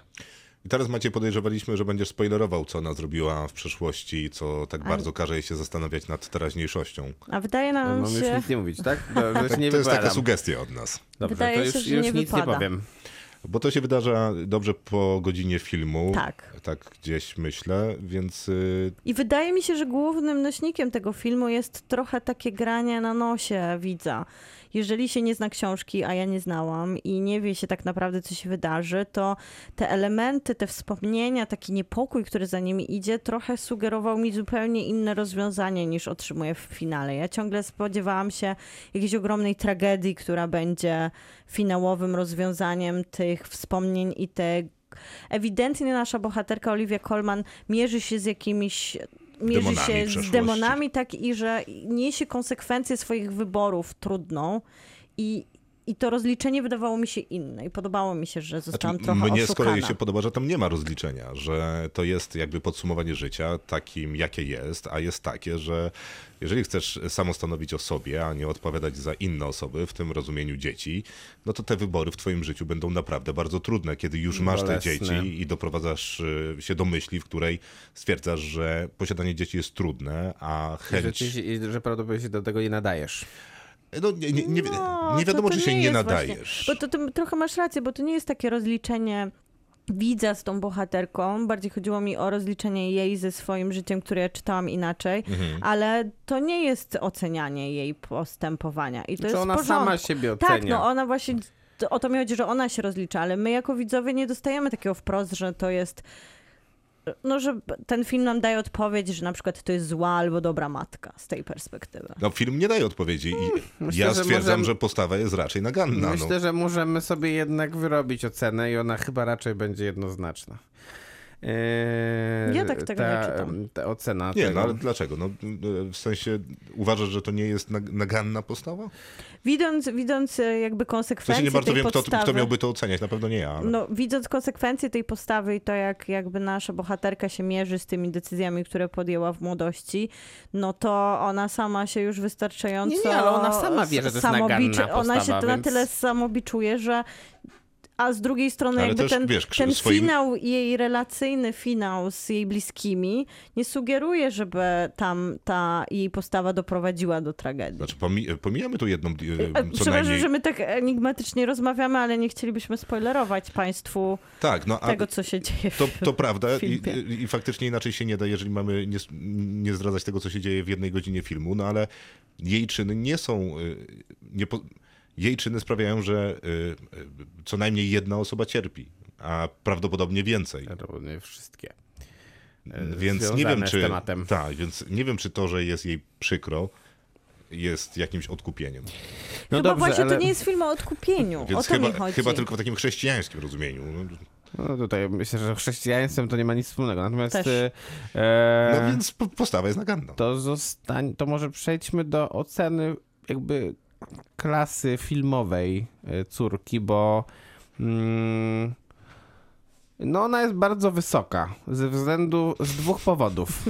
I teraz Maciej podejrzewaliśmy, że będziesz spoilerował, co ona zrobiła w przeszłości, co tak bardzo każe jej się zastanawiać nad teraźniejszością. A wydaje nam Mam już się, nic nie mówić, tak? To, to, Tak, to jest taka sugestia od nas. Dobrze, Wydaje to się, już, że już nie nic wypada. nie powiem. Bo to się wydarza dobrze po godzinie filmu. Tak. Tak gdzieś myślę, więc y, I wydaje mi się, że głównym nośnikiem tego filmu jest trochę takie granie na nosie widza. Jeżeli się nie zna książki, a ja nie znałam i nie wie się tak naprawdę, co się wydarzy, to te elementy, te wspomnienia, taki niepokój, który za nimi idzie, trochę sugerował mi zupełnie inne rozwiązanie niż otrzymuję w finale. Ja ciągle spodziewałam się jakiejś ogromnej tragedii, która będzie finałowym rozwiązaniem tych wspomnień i te ewidentnie nasza bohaterka Olivia Colman mierzy się z jakimiś mierzy Demonami się z demonami tak i że niesie konsekwencje swoich wyborów trudną. I, i to rozliczenie wydawało mi się inne i podobało mi się, że zostałam Znaczy, trochę Mnie z oszukana. kolei się podoba, że tam nie ma rozliczenia, że to jest jakby podsumowanie życia takim, jakie jest, a jest takie, że jeżeli chcesz samo stanowić o sobie, a nie odpowiadać za inne osoby, w tym rozumieniu dzieci, no to te wybory w twoim życiu będą naprawdę bardzo trudne, kiedy już masz te Bolesne. dzieci i doprowadzasz y, się do myśli, w której stwierdzasz, że posiadanie dzieci jest trudne, a Że, chęć... ci, się- że prawdopodobnie się do tego nie nadajesz. No, nie, nie, nie, No, nie wiadomo, to, to czy się nie, jest nadajesz. Właśnie, bo to, to trochę masz rację, bo to nie jest takie rozliczenie widza z tą bohaterką. Bardziej chodziło mi o rozliczenie jej ze swoim życiem, które ja czytałam inaczej, Mhm. ale to nie jest ocenianie jej postępowania. I to Czy jest ona porządku. sama siebie ocenia? Tak, no ona właśnie, o to mi chodzi, że ona się rozlicza, ale my jako widzowie nie dostajemy takiego wprost, że to jest no, że ten film nam daje odpowiedź, że na przykład to jest zła albo dobra matka z tej perspektywy. No film nie daje odpowiedzi i myślę, ja że stwierdzam, możemy- że postawa jest raczej naganna. no. Myślę, że możemy sobie jednak wyrobić ocenę i ona chyba raczej będzie jednoznaczna. Eee, Ja tak tego ta, nie czytam. Ta ocena Nie, tego. no ale dlaczego? No, w sensie uważasz, że to nie jest nag- naganna postawa? Widząc, widząc e, jakby W konsekwencje sensie nie bardzo wiem, kto, kto miałby to oceniać, na pewno nie ja. Ale... No, widząc konsekwencje tej postawy i to, jak jakby nasza bohaterka się mierzy z tymi decyzjami, które podjęła w młodości, no to ona sama się już wystarczająco... Nie, nie, ale ona sama wie, że to jest naganna Ona się postawa, na więc- tyle samobiczuje, że... A z drugiej strony Ale jakby też, ten, wiesz, ten swoim- finał, jej relacyjny finał z jej bliskimi nie sugeruje, żeby tam ta jej postawa doprowadziła do tragedii. Znaczy, pomi- pomijamy tu jedną, e, E, co Przepraszam, najmniej... że my tak enigmatycznie rozmawiamy, ale nie chcielibyśmy spoilerować Państwu Tak, no tego, co się dzieje w to, to prawda i, i faktycznie inaczej się nie da, jeżeli mamy nie, nie zdradzać tego, co się dzieje w jednej godzinie filmu, no ale jej czyny nie są... Nie. Jej czyny sprawiają, że y, y, co najmniej jedna osoba cierpi, a prawdopodobnie więcej. Prawdopodobnie wszystkie. e, Więc nie wiem, z czy. tematem. Tak, więc nie wiem, czy to, że jest jej przykro, jest jakimś odkupieniem. No chyba dobrze, właśnie ale to nie jest film o odkupieniu. Więc o to mi chyba, chodzi. chyba tylko w takim chrześcijańskim rozumieniu. No, no tutaj myślę, że chrześcijaństwem to nie ma nic wspólnego. Natomiast Też. e, No więc po- postawa jest naganna. to zostań, to może przejdźmy do oceny jakby klasy filmowej e, córki, bo mm, no ona jest bardzo wysoka ze względu z dwóch powodów.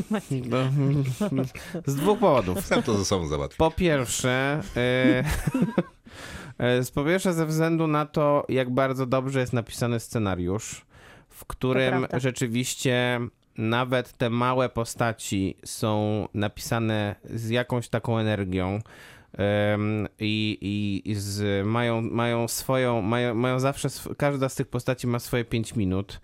No, z dwóch powodów. Sam to ze sobą załatwię. Po pierwsze, e, z po pierwsze ze względu na to, jak bardzo dobrze jest napisany scenariusz, w którym rzeczywiście nawet te małe postaci są napisane z jakąś taką energią. I, i, i z, mają, mają swoją, mają, mają zawsze, każda z tych postaci ma swoje 5 minut.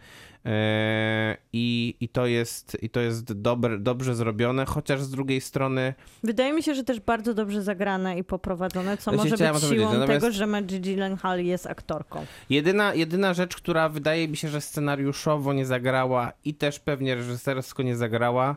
E, I, i to jest, i to jest dobre, dobrze zrobione, chociaż z drugiej strony Wydaje mi się, że też bardzo dobrze zagrane i poprowadzone, co Właśnie może być siłą powiedzieć, tego, natomiast- że Maggie Gyllenhaal jest aktorką. Jedyna, jedyna rzecz, która wydaje mi się, że scenariuszowo nie zagrała i też pewnie reżysersko nie zagrała,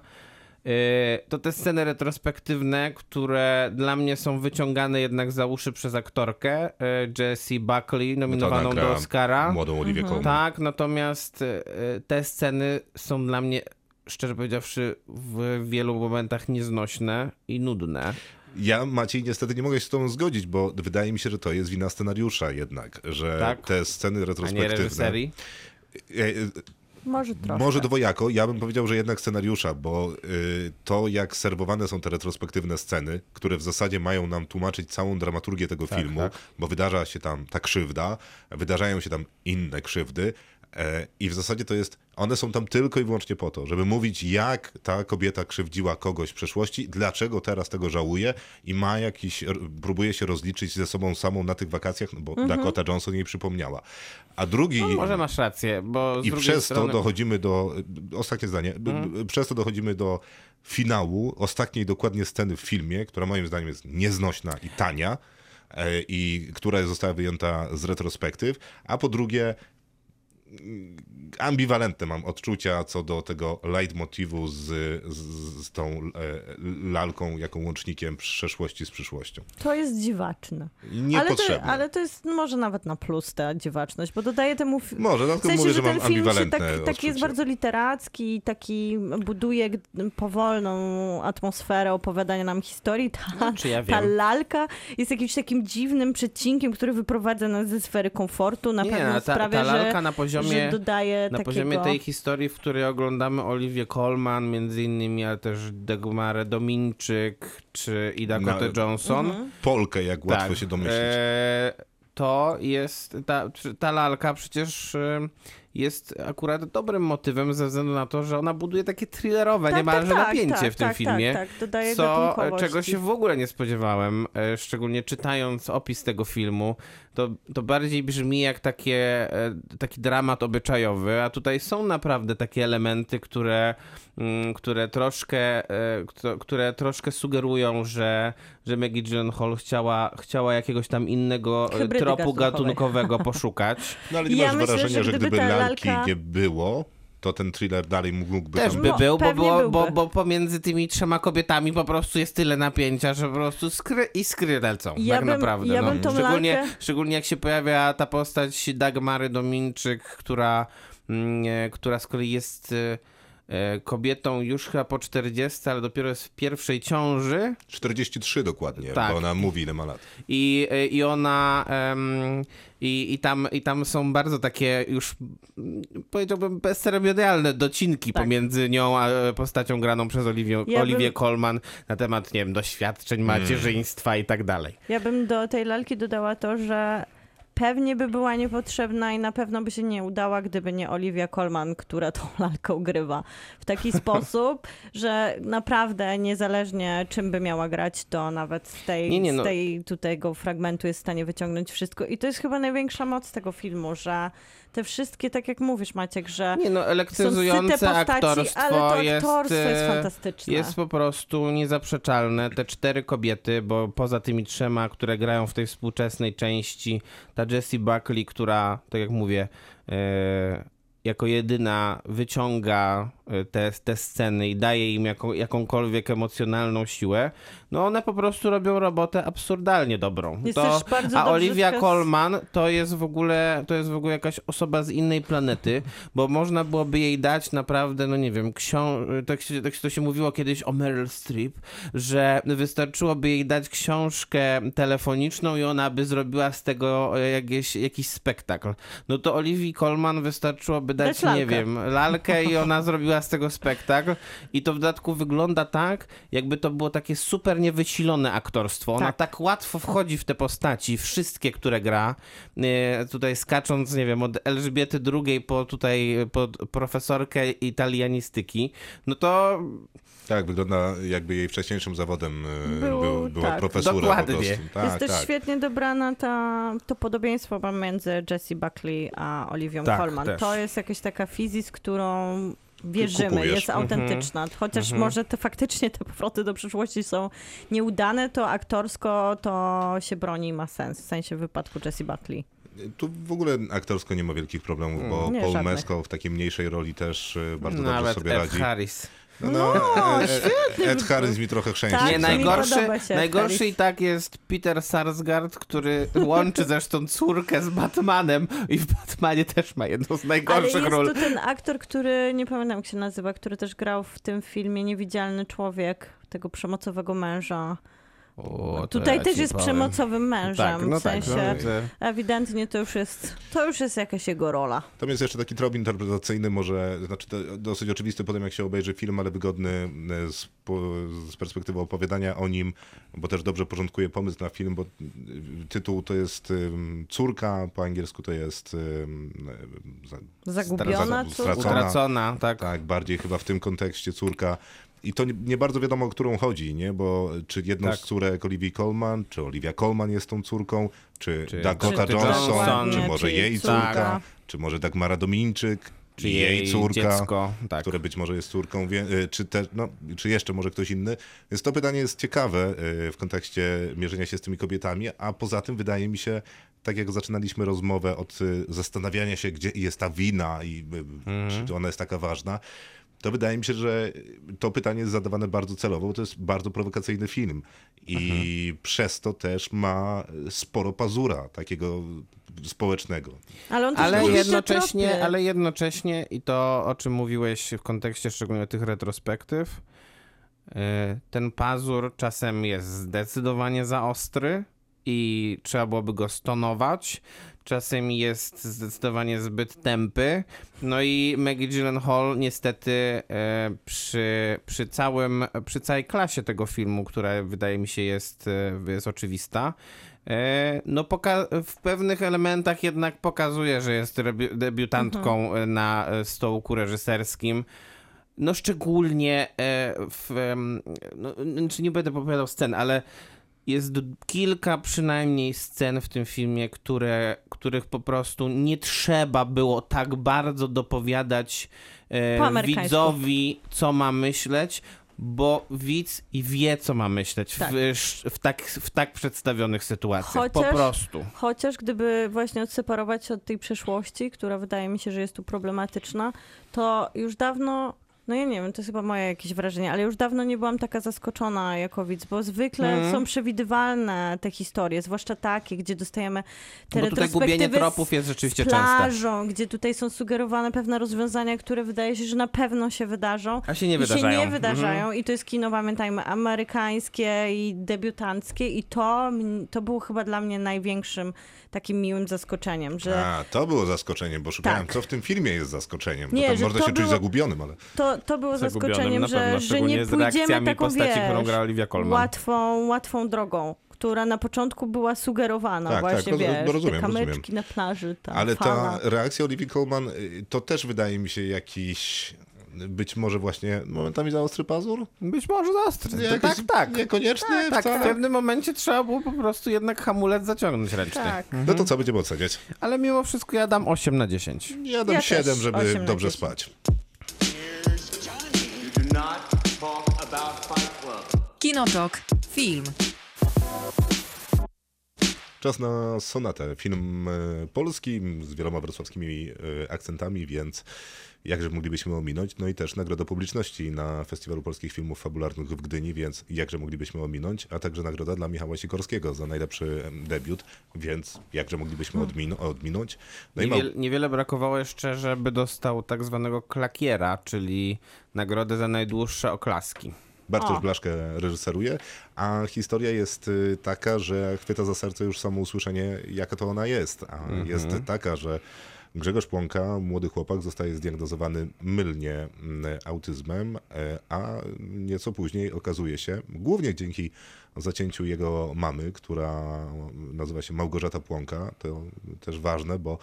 to te sceny retrospektywne, które dla mnie są wyciągane jednak za uszy przez aktorkę yy, Jessie Buckley, nominowaną gra do Oscara. Młodą Oliwię Colman. Tak, natomiast yy, te sceny są dla mnie, szczerze powiedziawszy, w wielu momentach nieznośne i nudne. Ja, Maciej, niestety nie mogę się z tobą zgodzić, bo wydaje mi się, że to jest wina scenariusza jednak, że Tak? te sceny A nie retrospektywne... reżyserii. Może troszkę. Może dwojako, ja bym powiedział, że jednak scenariusza, bo y, to jak serwowane są te retrospektywne sceny, które w zasadzie mają nam tłumaczyć całą dramaturgię tego filmu, tak. bo wydarza się tam ta krzywda, wydarzają się tam inne krzywdy i w zasadzie to jest, one są tam tylko i wyłącznie po to, żeby mówić jak ta kobieta krzywdziła kogoś w przeszłości, dlaczego teraz tego żałuje i ma jakiś, próbuje się rozliczyć ze sobą samą na tych wakacjach, no bo Dakota Johnson jej przypomniała. A drugi... No, może masz rację, bo I przez strony... to dochodzimy do. Ostatnie zdanie. B- Przez to dochodzimy do finału, ostatniej dokładnie sceny w filmie, która moim zdaniem jest nieznośna i tania, e, i która została wyjęta z retrospektyw. A po drugie, ambiwalentne mam odczucia co do tego leitmotivu z, z, z tą e, lalką jako łącznikiem przeszłości z przyszłością. To jest dziwaczne. Ale to, Niepotrzebne. ale to jest może nawet na plus ta dziwaczność, bo dodaje temu... Może, no W sensie, mówię, że że mam film ambiwalentne tak, taki jest bardzo literacki, taki buduje powolną atmosferę opowiadania nam historii. Ta, No, czy ja ta lalka jest jakimś takim dziwnym przecinkiem, który wyprowadza nas ze sfery komfortu. Na Nie, pewno ta- ta sprawia, lalka że, na poziomie- że dodaje Na takiego... poziomie tej historii, w której oglądamy Oliwię Colman między innymi, ale też Dagmarę Dominczyk czy i Dakota No, Johnson. Mhm. Polkę, jak łatwo się domyślić. E, to jest, ta, ta lalka przecież e, jest akurat dobrym motywem ze względu na to, że ona buduje takie thrillerowe niemalże napięcie tak, w tym tak, filmie. Tak, tak, dodaje Co, e, czego się w ogóle nie spodziewałem, e, szczególnie czytając opis tego filmu, to, to bardziej brzmi jak takie, e, taki dramat obyczajowy, a tutaj są naprawdę takie elementy, które, mm, które troszkę, e, które troszkę sugerują, że, że Maggie Gyllenhaal chciała, chciała jakiegoś tam innego e, Hybrydy tropu gatunkowej. gatunkowego poszukać. No ale nie Ja masz myślę, wrażenia, że że gdyby gdyby lalki lalka- nie było, to ten thriller dalej mógłby Też tam by był, bo, było, bo, byłby. bo pomiędzy tymi trzema kobietami po prostu jest tyle napięcia, że po prostu skry, iskry lecą, Ja tak bym- naprawdę. ja no. bym tą szczególnie, lalkę- szczególnie jak się pojawia ta postać Dagmary Dominczyk, która, mm, e, która z kolei jest e, kobietą już chyba po 40, ale dopiero jest w pierwszej ciąży 43 dokładnie, Tak. bo ona mówi ile ma lat. i, e, i ona em, i, i, tam, i tam są bardzo takie już powiedziałbym bezceremonialne docinki Tak. pomiędzy nią a e, postacią graną przez Oliwię, Ja Oliwię bym- Colman na temat, nie wiem, doświadczeń macierzyństwa i tak dalej. Ja bym do tej lalki dodała to, że pewnie by była niepotrzebna i na pewno by się nie udała, gdyby nie Olivia Colman, która tą lalkę ugrywa w taki sposób, że naprawdę niezależnie czym by miała grać, to nawet z tej, Nie, nie, no. z tej tutaj tego fragmentu jest w stanie wyciągnąć wszystko. I to jest chyba największa moc tego filmu, że te wszystkie, tak jak mówisz Maciek, że Nie no, są elektryzujące postaci, aktorstwo, ale to jest, aktorstwo jest e, fantastyczne. jest po prostu niezaprzeczalne. Te cztery kobiety, bo poza tymi trzema, które grają w tej współczesnej części, ta Jessie Buckley, która, tak jak mówię, e, jako jedyna wyciąga te, te sceny i daje im jaką, jakąkolwiek emocjonalną siłę, no one po prostu robią robotę absurdalnie dobrą. To, a Olivia skaz- Colman to jest w ogóle to jest w ogóle jakaś osoba z innej planety, bo można byłoby jej dać naprawdę, no nie wiem, książ... tak, się, tak się to się mówiło kiedyś o Meryl Streep, że wystarczyłoby jej dać książkę telefoniczną i ona by zrobiła z tego jakieś, jakiś spektakl. No to Olivii Colman wystarczyłoby dać, Dać nie wiem, lalkę i ona zrobiła z tego spektakl i to w dodatku wygląda tak, jakby to było takie super niewysilone aktorstwo. Ona Tak. tak łatwo wchodzi w te postaci, wszystkie, które gra. E, Tutaj skacząc, nie wiem, od Elżbiety II po tutaj po profesorkę italianistyki, no to Tak, wygląda jakby jej wcześniejszym zawodem e, Był- był, była tak. profesura Dokładnie. po prostu. Tak, jest też tak. świetnie dobrana ta, to podobieństwo pomiędzy Jessie Buckley a Olivią Tak, Colman. też. To jest jakaś taka fizji, z którą wierzymy, kupujesz. jest autentyczna. Chociaż może te faktycznie te powroty do przyszłości są nieudane, to aktorsko to się broni i ma sens. W sensie w wypadku Jessie Buckley. Tu w ogóle aktorsko nie ma wielkich problemów, bo Nie, Paul żadnych. Mescal w takiej mniejszej roli też e, bardzo dobrze nawet sobie Ed radzi. Harris. No, no, e, e, Ed Harris mi trochę chrzęści. Tak, Nie, najgorszy, najgorszy i tak jest Peter Sarsgaard, który łączy zresztą córkę z Batmanem i w Batmanie też ma jedną z Ale najgorszych jest ról. tu ten aktor, który, nie pamiętam jak się nazywa, który też grał w tym filmie Niewidzialny Człowiek, tego przemocowego męża. O, Tutaj ja też jest powiem. przemocowym mężem, Tak, no w tak. sensie no, widzę. ewidentnie to już jest, to już jest jakaś jego rola. Tam jest jeszcze taki trop interpretacyjny, może, znaczy to dosyć oczywisty potem jak się obejrzy film, ale wygodny e, z, z perspektywy opowiadania o nim, bo też dobrze porządkuje pomysł na film, bo e, tytuł to jest em, Córka, po angielsku to jest e, za- Zagubiona stracona. Utracona, tak. Tak, bardziej chyba w tym kontekście córka. I to nie, nie bardzo wiadomo, o którą chodzi, nie? Bo czy jedną Tak. z córek Olivia Colman, czy Olivia Colman jest tą córką, czy, Czy- Dakota czy Johnson, Johnson, czy może czy jej córka. córka, czy może Dagmara Domińczyk, Czy jej córka, dziecko, tak. które być może jest córką, wie, y, czy, te, no, czy jeszcze może ktoś inny. Więc to pytanie jest ciekawe y, w kontekście mierzenia się z tymi kobietami, a poza tym wydaje mi się, tak jak zaczynaliśmy rozmowę od y, zastanawiania się, gdzie jest ta wina i y, Mhm. czy ona jest taka ważna, to wydaje mi się, że to pytanie jest zadawane bardzo celowo, bo to jest bardzo prowokacyjny film i Mhm. przez to też ma sporo pazura takiego społecznego. Ale on też Ale jednocześnie, tropy. ale jednocześnie i to, o czym mówiłeś w kontekście szczególnie tych retrospektyw, y, ten pazur czasem jest zdecydowanie za ostry i trzeba byłoby go stonować. Czasem jest zdecydowanie zbyt tępy. No i Maggie Gyllenhaal niestety e, przy, przy, całym, przy całej klasie tego filmu, która wydaje mi się jest, e, jest oczywista, e, no w pewnych elementach jednak pokazuje, że jest debiutantką e, na stołku reżyserskim. No szczególnie w, no, czy nie będę opowiadał scen, ale jest kilka przynajmniej scen w tym filmie, które, których po prostu nie trzeba było tak bardzo dopowiadać Po e, widzowi, co ma myśleć, bo widz i wie, co ma myśleć Tak. w, w, tak, w tak przedstawionych sytuacjach. po Chociaż- prostu. Chociaż gdyby właśnie odseparować się od tej przeszłości, która wydaje mi się, że jest tu problematyczna, to już dawno, no ja nie wiem, to jest chyba moje jakieś wrażenie, ale już dawno nie byłam taka zaskoczona jako widz, bo zwykle Mhm. są przewidywalne te historie, zwłaszcza takie, gdzie dostajemy te Bo tutaj gubienie tropów jest rzeczywiście z częste. plażą, gdzie tutaj są sugerowane pewne rozwiązania, które wydaje się, że na pewno się wydarzą. A się nie I wydarzają. się nie Mhm. wydarzają i to jest kino, pamiętajmy, amerykańskie i debiutanckie i to, to było chyba dla mnie największym takim miłym zaskoczeniem, że A, to było zaskoczeniem, bo szukałem, Tak. co w tym filmie jest zaskoczeniem. Nie, bo tam można się czuć było- zagubionym, ale to, to było zaskoczeniem, na pewno, że, że nie pójdziemy taką, postaci, wiesz, łatwą, łatwą drogą, która na początku była sugerowana Tak, tak, właśnie, roz- wiesz, rozumiem, te kamyczki rozumiem. na plaży, ta Ale fala. ta reakcja Olivia Colman y, to też wydaje mi się jakiś być może właśnie momentami za ostry pazur? Być może To jakoś tak, tak. Niekoniecznie Tak, tak, w pewnym momencie trzeba było po prostu jednak hamulec zaciągnąć ręcznie. Tak. No to co będziemy oceniać? Ale mimo wszystko ja dam 8 na 10. Ja dam Ja 7, też żeby 8 na dobrze 10. spać. Kinotok. Film. Czas na sonatę. Film e, polski z wieloma wrocławskimi e, akcentami, więc jakże moglibyśmy ominąć. No i też nagroda publiczności na Festiwalu Polskich Filmów Fabularnych w Gdyni, więc jakże moglibyśmy ominąć. A także nagroda dla Michała Sikorskiego za najlepszy debiut, więc jakże moglibyśmy odmin- odminąć. No Niewiele, niewiele brakowało jeszcze, żeby dostał tak zwanego klakiera, czyli nagrodę za najdłuższe oklaski. Bartosz O. Blaszkę reżyseruje, a historia jest y, taka, że chwyta za serce już samo usłyszenie, jaka to ona jest. A jest taka, że Grzegorz Płonka, młody chłopak, zostaje zdiagnozowany mylnie mm, autyzmem, e, a nieco później okazuje się, głównie dzięki zacięciu jego mamy, która nazywa się Małgorzata Płonka, to też ważne, bo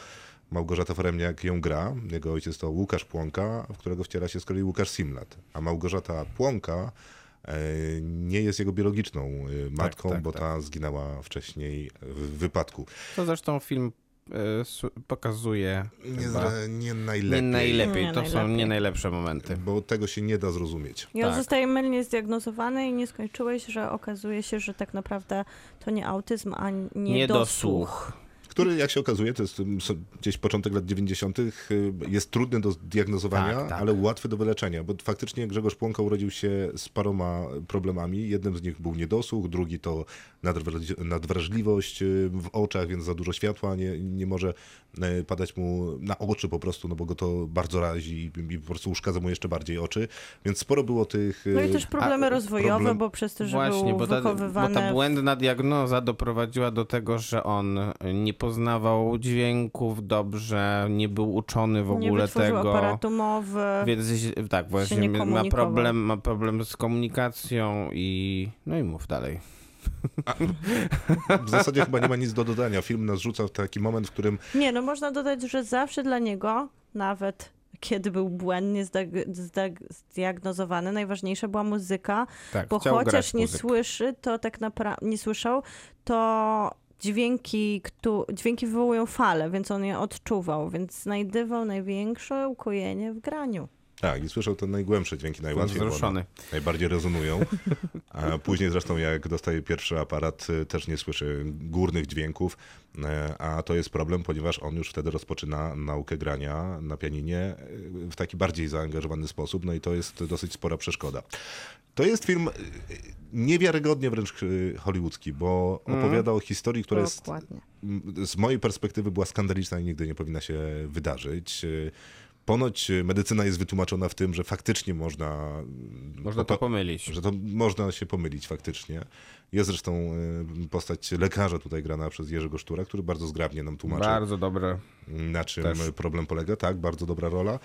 Małgorzata Foremniak ją gra, jego ojciec to Łukasz Płonka, w którego wciela się z kolei Łukasz Simlat, a Małgorzata Płonka nie jest jego biologiczną e, matką, tak, bo tak. ta zginęła wcześniej w wypadku. To zresztą film e, pokazuje Nie, chyba zra- nie nie najlepiej, najlepiej. Nie to są najlepiej. nie najlepsze momenty. bo tego się nie da zrozumieć. I on tak. zostaje mylnie zdiagnozowany i nie skończyłeś, że okazuje się, że tak naprawdę to nie autyzm, a niedosłuch. Niedosłuch. Który, jak się okazuje, to jest mm, gdzieś początek lat 90., y, jest trudny do zdiagnozowania, Tak, tak. ale łatwy do wyleczenia, bo faktycznie Grzegorz Płonka urodził się z paroma problemami. Jednym z nich był niedosłuch, drugi to nadwraż- nadwrażliwość y, w oczach, więc za dużo światła nie, nie może padać mu na oczy po prostu, no bo go to bardzo razi i, po prostu uszkadza mu jeszcze bardziej oczy, więc sporo było tych... No i też problemy a, rozwojowe, problem- bo przez to, że Właśnie, był bo ta, bo wychowywany... ta błędna diagnoza doprowadziła do tego, że on nie poznawał dźwięków dobrze, nie był uczony w nie ogóle wytworzył tego. aparatu mowy. Więc tak, właśnie nie ma problem, ma problem z komunikacją i no i mów dalej. W zasadzie chyba nie ma nic do dodania. Film nas rzuca w taki moment, w którym Nie, no można dodać, że zawsze dla niego, nawet kiedy był błędnie zdag- zdag- zdiagnozowany, najważniejsza była muzyka, Tak, bo chociaż nie muzykę. słyszy, to tak naprawdę nie słyszał, to dźwięki, któ- dźwięki wywołują fale, więc on je odczuwał, więc znajdywał największe ukojenie w graniu. Tak, i słyszał te najgłębsze dźwięki najłatwiej, Wzruszony. najbardziej rezonują. A później zresztą jak dostaje pierwszy aparat, y, też nie słyszy górnych dźwięków, e, a to jest problem, ponieważ on już wtedy rozpoczyna naukę grania na pianinie y, w taki bardziej zaangażowany sposób, no i to jest dosyć spora przeszkoda. To jest film y, niewiarygodnie wręcz y, hollywoodzki, bo opowiada o historii, która jest Dokładnie. m, z mojej perspektywy była skandaliczna i nigdy nie powinna się wydarzyć. Ponoć y, medycyna jest wytłumaczona w tym, że faktycznie można. Można to pomylić. Że to można się pomylić faktycznie. Jest zresztą y, postać lekarza tutaj grana przez Jerzego Sztura, który bardzo zgrabnie nam tłumaczy, Bardzo dobre. na czym też. problem polega. Tak, bardzo dobra rola.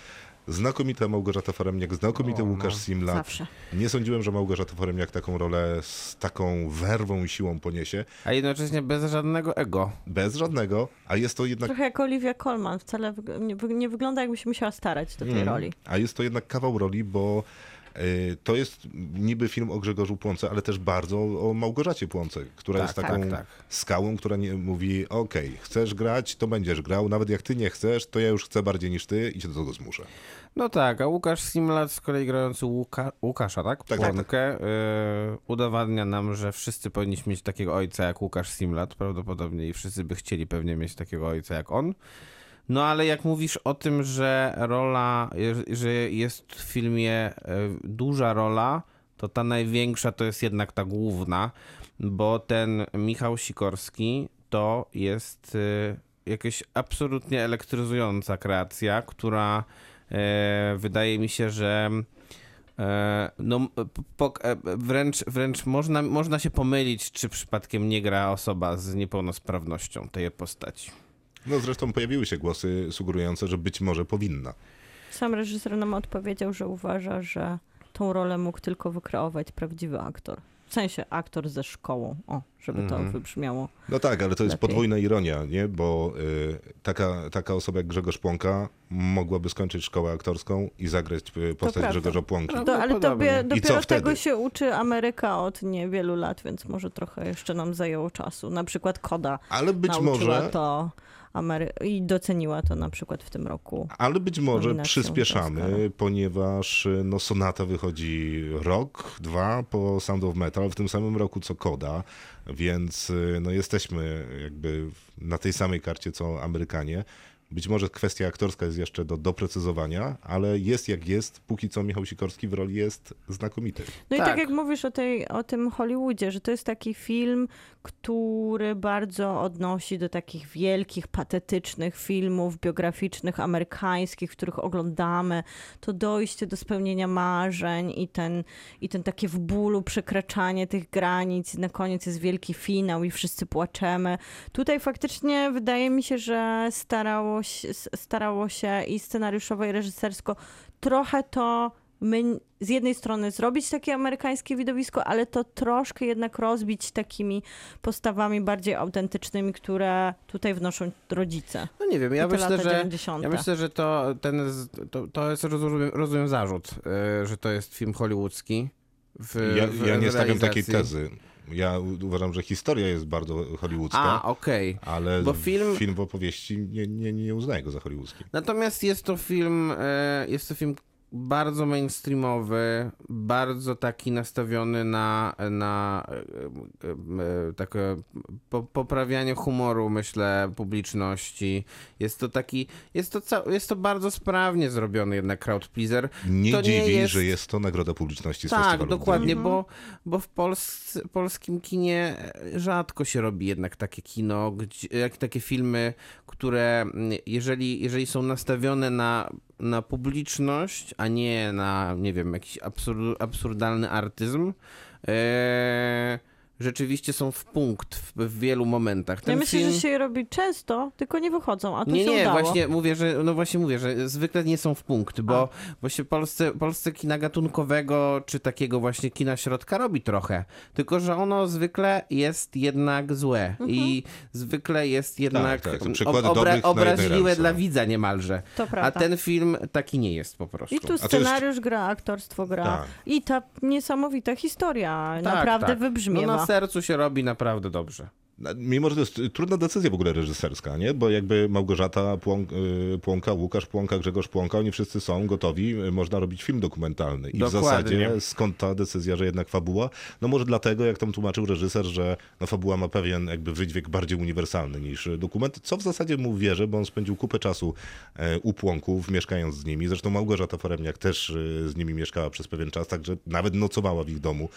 Znakomita Małgorzata Foremniak, znakomity O, no. Łukasz Simlat. Zawsze. Nie sądziłem, że Małgorzata Foremniak taką rolę z taką werwą i siłą poniesie. A jednocześnie bez żadnego ego. Bez żadnego, a jest to jednak Trochę jak Olivia Colman, wcale nie, nie wygląda jakby się musiała starać do tej Mm. roli. A jest to jednak kawał roli, bo to jest niby film o Grzegorzu Płonce, ale też bardzo o Małgorzacie Płonce, która Tak, jest taką tak, tak. skałą, która nie mówi, okej, chcesz grać, to będziesz grał, nawet jak ty nie chcesz, to ja już chcę bardziej niż ty i cię do tego zmuszę. No tak, a Łukasz Simlat z kolei grający Łuka, Łukasza, tak? Tak, tak, Płonkę, y, udowadnia nam, że wszyscy powinniśmy mieć takiego ojca jak Łukasz Simlat prawdopodobnie i wszyscy by chcieli pewnie mieć takiego ojca jak on. No ale jak mówisz o tym, że rola, że jest w filmie y, duża rola, to ta największa to jest jednak ta główna, bo ten Michał Sikorski to jest y, jakaś absolutnie elektryzująca kreacja, która e, wydaje mi się, że e, no, e, wręcz, wręcz można, można się pomylić, czy przypadkiem nie gra osoba z niepełnosprawnością tej postaci. No zresztą pojawiły się głosy sugerujące, że być może powinna. Sam reżyser nam odpowiedział, że uważa, że tą rolę mógł tylko wykreować prawdziwy aktor. W sensie aktor ze szkołą, o, żeby to Mhm. wybrzmiało. No tak, ale to jest Lepiej. podwójna ironia, nie? Bo y, taka, taka osoba jak Grzegorz Płonka mogłaby skończyć szkołę aktorską i zagrać y, postać. Grzegorza Płonki. No, To, ale I co dopiero tego się uczy Ameryka od niewielu lat, więc może trochę jeszcze nam zajęło czasu. Na przykład Koda Ale być może, to Amery- i doceniła to na przykład w tym roku. ale być może przyspieszamy, ponieważ y, no, Sonata wychodzi rok, dwa po Sound of Metal, w tym samym roku co Koda, więc y, no, jesteśmy jakby na tej samej karcie co Amerykanie. Być może kwestia aktorska jest jeszcze do doprecyzowania, ale jest jak jest. Póki co Michał Sikorski w roli jest znakomity. No i Tak. tak jak mówisz o, tej, o tym Hollywoodzie, że to jest taki film, który bardzo odnosi do takich wielkich, patetycznych filmów biograficznych, amerykańskich, w których oglądamy to dojście do spełnienia marzeń i ten, i ten takie w bólu przekraczanie tych granic. Na koniec jest wielki finał i wszyscy płaczemy. Tutaj faktycznie wydaje mi się, że starało się, starało się i scenariuszowo, i reżysersko trochę to my z jednej strony zrobić takie amerykańskie widowisko, ale to troszkę jednak rozbić takimi postawami bardziej autentycznymi, które tutaj wnoszą rodzice. No nie wiem, ja myślę, lata że 90. ja myślę, że to, ten, to, to jest rozumiem, rozumiem zarzut, y, że to jest film hollywoodzki. W, Ja, w ja nie stawiam takiej tezy. Ja uważam, że historia jest bardzo hollywoodzka, A, okej. ale bo film- film w opowieści nie, nie, nie uznaję go za hollywoodzki. Natomiast jest to film, e, jest to film bardzo mainstreamowy, bardzo taki nastawiony na, na e, e, e, takie po, poprawianie humoru, myślę, publiczności. Jest to taki, jest to, ca- jest to bardzo sprawnie zrobiony jednak crowd pleaser. Nie To nie dziwi, jest- że jest to nagroda publiczności z Tak, dokładnie, bo, bo w Pols polskim kinie rzadko się robi jednak takie kino, gdzie, takie filmy, które mm, jeżeli, jeżeli są nastawione na, na publiczność, a nie na, nie wiem, jakiś absur absurdalny artyzm, e, rzeczywiście są w punkt w, w wielu momentach. Ten ja myślę, film... że się je robi często, tylko nie wychodzą, a tu Nie, się nie, udało. właśnie mówię, że no właśnie mówię, że zwykle nie są w punkt, bo właśnie Polsce, Polsce kina gatunkowego czy takiego właśnie kina środka robi trochę. Tylko, że ono zwykle jest jednak złe Mhm. i zwykle jest jednak tak, to ob- jednej obraźliwe dla widza niemalże. To A prawda. ten film taki nie jest po prostu. I tu to jest- scenariusz gra, aktorstwo gra. Tak. I ta niesamowita historia Tak, naprawdę tak. wybrzmiewa. No na sercu się robi naprawdę dobrze. Mimo, że to jest trudna decyzja w ogóle reżyserska, nie? Bo jakby Małgorzata y, Płonka, Łukasz Płonka, Grzegorz Płonka, oni wszyscy są gotowi, y, można robić film dokumentalny. I w Dokładnie. zasadzie skąd ta decyzja, że jednak fabuła? No może dlatego, jak tam tłumaczył reżyser, że no, fabuła ma pewien jakby wydźwięk bardziej uniwersalny niż dokument, co w zasadzie mu wierzę, bo on spędził kupę czasu e, u Płonków, mieszkając z nimi. Zresztą Małgorzata Foremniak też z nimi mieszkała przez pewien czas, także nawet nocowała w ich domu,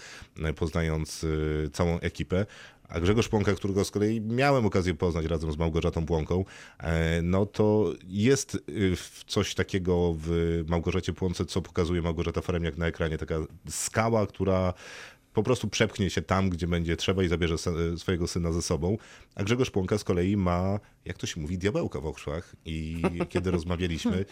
poznając całą ekipę. A Grzegorz Płonka, którego z kolei miałem okazję poznać razem z Małgorzatą Płonką, e, no to jest w- coś takiego w Małgorzacie Płonce, co pokazuje Małgorzata Foremniak na ekranie. Taka skała, która po prostu przepchnie się tam, gdzie będzie trzeba i zabierze se- swojego syna ze sobą. A Grzegorz Płonka z kolei ma, jak to się mówi, diabełka w oczach. I kiedy rozmawialiśmy,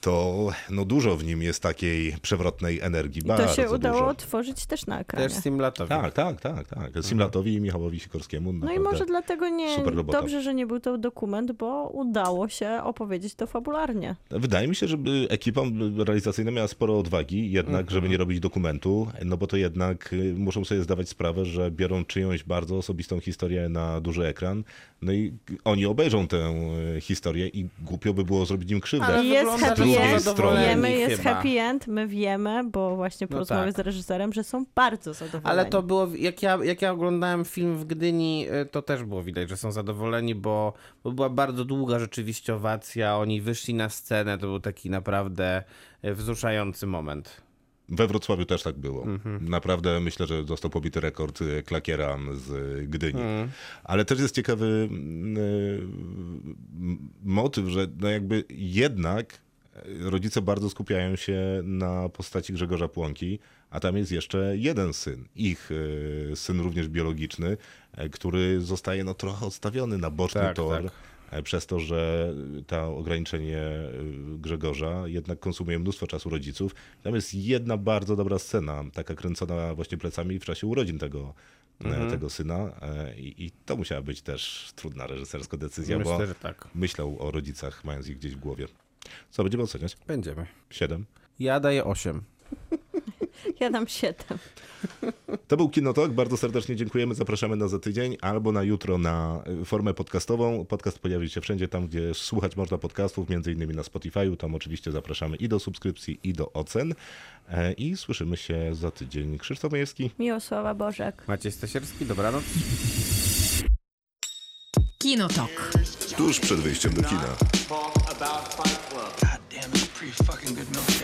to no dużo w nim jest takiej przewrotnej energii. I to się udało dużo. otworzyć też na ekranie. Też Simlatowi. Tak, tak, tak, tak. Simlatowi i Michałowi Sikorskiemu. No i może dlatego nie dobrze, że nie był to dokument, bo udało się opowiedzieć to fabularnie. Wydaje mi się, że ekipa realizacyjna miała sporo odwagi, jednak, żeby nie robić dokumentu, no bo to jednak y, muszą sobie zdawać sprawę, że biorą czyjąś bardzo osobistą historię na duży ekran, no i oni obejrzą tę y, historię i głupio by było zrobić im krzywdę. Ale jest happy end, zadowoleni wiemy, jest chyba. happy end, my wiemy, bo właśnie po No rozmowie tak. z reżyserem, że są bardzo zadowoleni. Ale to było, jak ja, jak ja oglądałem film w Gdyni, y, to też było widać, że są zadowoleni, bo, bo była bardzo długa rzeczywiście owacja, oni wyszli na scenę, to był taki naprawdę y, wzruszający moment. We Wrocławiu też tak było. Mhm. Naprawdę myślę, że został pobity rekord y, klakiera z Gdyni. Mhm. Ale też jest ciekawy mm, motyw, że no jakby jednak rodzice bardzo skupiają się na postaci Grzegorza Płonki, a tam jest jeszcze jeden syn, ich y, syn również biologiczny, y, który zostaje no trochę odstawiony na boczny Tak, tor. tak. e, przez to, że to ograniczenie e, Grzegorza jednak konsumuje mnóstwo czasu rodziców. Tam jest jedna bardzo dobra scena, taka kręcona właśnie plecami w czasie urodzin tego, e, tego syna e, i, i to musiała być też trudna reżyserska decyzja, bo Myślę, że tak. myślał o rodzicach, mając ich gdzieś w głowie. Co, będziemy oceniać? Będziemy. Siedem. Ja daję 8. Ja dam siedem. To był Kinotok. Bardzo serdecznie dziękujemy. Zapraszamy na za tydzień albo na jutro na y, formę podcastową. Podcast pojawi się wszędzie tam, gdzie słuchać można podcastów, między innymi na Spotify'u. Tam oczywiście zapraszamy i do subskrypcji, i do ocen. E, I słyszymy się za tydzień. Krzysztof Majewski. Miłosława Bożek. Maciej Stasierski, dobranoc. Kinotok. Tuż przed wyjściem do kina. Pretty fucking good milkshake.